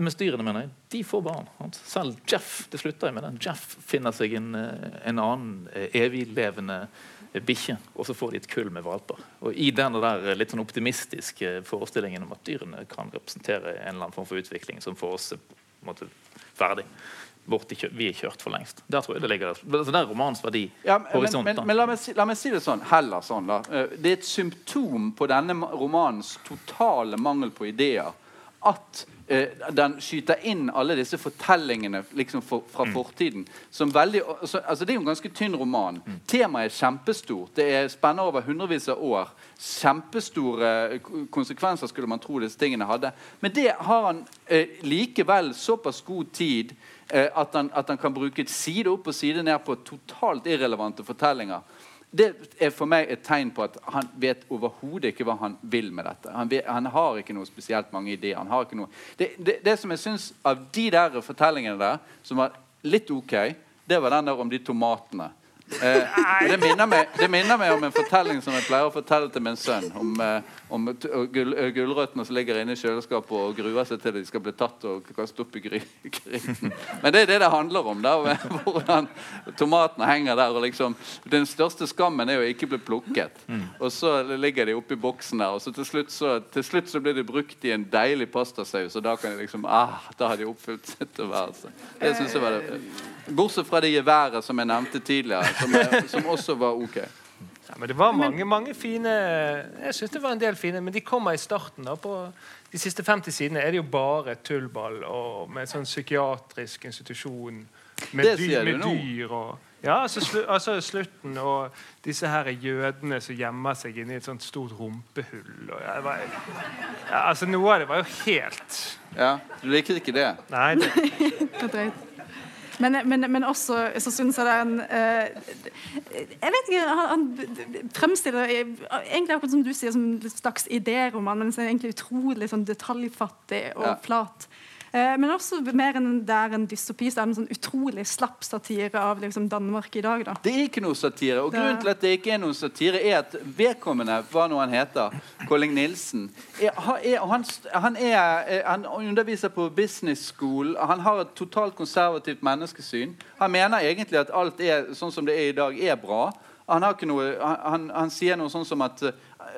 mens dyrene, mener jeg, de får barn. Selv Jeff det slutter jeg med den. Jeff finner seg en, eh, en annen eh, eviglevende eh, bikkje, og så får de et kull med valper. Og I den der eh, litt sånn optimistiske forestillingen om at dyrene kan representere en eller annen form for utvikling som for oss er på måte ferdig. Bort vi er kjørt for lengst. Der tror jeg det ligger altså, Det er romanens verdi. Ja, men, men, men la, meg si, la meg si det sånn, heller sånn da. Eh, Det er et symptom på denne romanens totale mangel på ideer at eh, den skyter inn alle disse fortellingene liksom for, fra fortiden. Som veldig, altså, altså Det er jo en ganske tynn roman. Temaet er kjempestort. Det er spenner over hundrevis av år. Kjempestore konsekvenser skulle man tro disse tingene hadde. Men det har han eh, likevel såpass god tid eh, at, han, at han kan bruke side opp og side ned på totalt irrelevante fortellinger. Det er for meg et tegn på at han vet overhodet ikke hva han vil med dette. Han, vet, han har ikke noe spesielt mange ideer. Han har ikke noe det, det, det som jeg synes av de der fortellingene der som var litt ok, det var den der om de tomatene. Eh, det, minner meg, det minner meg om en fortelling som jeg pleier å fortelle til min sønn. Om, eh, om gull, eh, gulrøttene som ligger inne i kjøleskapet og gruer seg til de skal bli tatt og kastet opp i gry- gryten. Men det er det det handler om. Der, hvordan tomatene henger der. og liksom, Den største skammen er jo ikke bli plukket. Og så ligger de oppi boksen der, og så til slutt så, til slutt så blir de brukt i en deilig pastasaus, og da kan de liksom ah, Da har de oppfylt sitt tilværelse. Det synes jeg var det. Bortsett fra det geværet som jeg nevnte tidligere, som, er, som også var ok. Ja, men det var mange mange fine Jeg synes det var en del fine, men de kommer i starten. da på De siste 50 sidene er det jo bare tullball og med sånn psykiatrisk institusjon med, Det dyr, med dyr og ja, altså, slu, altså slutten og disse her jødene som gjemmer seg inni et sånt stort rumpehull. Og, ja, det var, ja, altså Noe av det var jo helt Ja, Du liker ikke det? Nei, det. Men, men, men også så syns jeg det er en eh, Jeg vet ikke Han, han fremstiller egentlig akkurat som du sier, som en slags idéroman, men som er egentlig utrolig sånn detaljfattig og Ja. flat. Eh, men også mer enn det er en dystopi, så er det en sånn utrolig slapp satire av liksom, Danmark i dag. da. Det er ikke noe satire. Og grunnen til at det ikke er noe satire, er at vedkommende, hva nå han heter, Colling Nilsen er, han, han, er, eh, han underviser på business school. Han har et totalt konservativt menneskesyn. Han mener egentlig at alt er sånn som det er i dag, er bra. Han, noe, han, sier noe sånn som at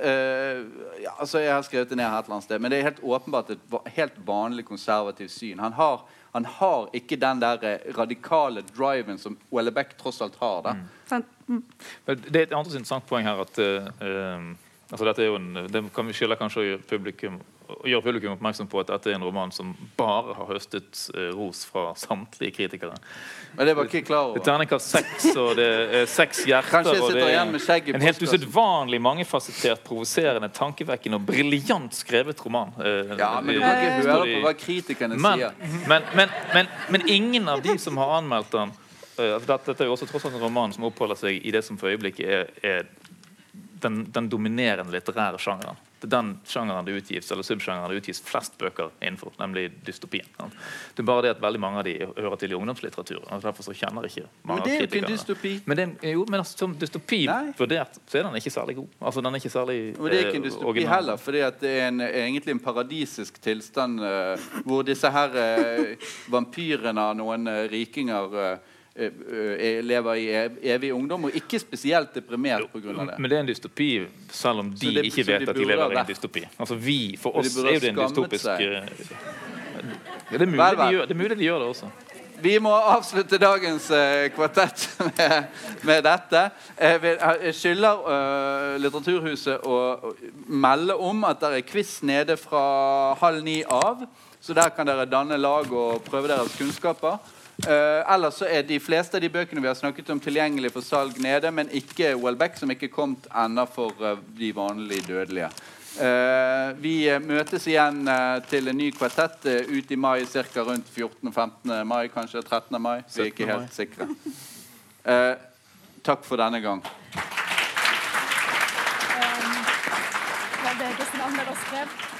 eh, ja, altså Jeg har skrevet det ned her et eller annet sted, men det er helt åpenbart et helt vanlig konservativt syn. Han har, han har ikke den der eh, radikale driven som Ole Beck tross alt har. da Sant? Mm. Det er et annet interessant poeng her at uh, altså dette er jo en, Det kan vi skylde kanskje publikum, å gjør publikum oppmerksom på at dette er en roman som bare har høstet eh, ros fra samtlige kritikere. Men det var ikke klar Det er over. terningkast seks, og det er seks hjerter. Og det er en helt usedvanlig mangefasettert, provoserende, tankevekkende og briljant skrevet roman. Eh, Ja, men du kan ikke høre på hva kritikerne men, sier. men, men, men, ingen av de som har anmeldt den eh, altså dette er jo også tross alt en roman som oppholder seg i det som for øyeblikket er, er den, den dominerende litterære sjangeren. Det er den sjangeren det utgis eller subsjangeren det utgis flest bøker innenfor, nemlig dystopien. Det er bare det at veldig mange av de hører til i ungdomslitteraturen. og Derfor så kjenner ikke mange Men det er jo ikke en dystopi. Men, er- jo, men altså, som dystopi Nei. vurdert, så er den ikke særlig god. Altså, den er ikke særlig Og det er ikke en eh, dystopi original. heller, fordi at det er en, egentlig en paradisisk tilstand uh, hvor disse her uh, vampyrene av noen uh, rikinger eh, lever i evig ungdom, og ikke spesielt deprimert pga. det. Men det er en dystopi, selv om de det- ikke vet de at de lever i en dystopi. Altså vi, For de oss er jo det en dystopisk eh, det, er mulig Vel, vel. de gjør, det er mulig de gjør det også. Vi må avslutte dagens eh, kvartett med, med dette. Jeg, vil, jeg skylder uh, Litteraturhuset å å melde om at det er quiz nede fra halv ni av. Så der kan dere danne lag og prøve deres kunnskaper. Eh, ellers så er de fleste av de bøkene vi har snakket om, tilgjengelig for salg nede, men ikke Welbeck, som ikke er kommet ennå for uh, de vanlige dødelige. Uh, vi møtes igjen til en ny kvartett ut i mai, ca. rundt 14.-15. mai, kanskje 13. mai. Vi er ikke helt sikre. Eh, takk for denne gang. Det var det skrev.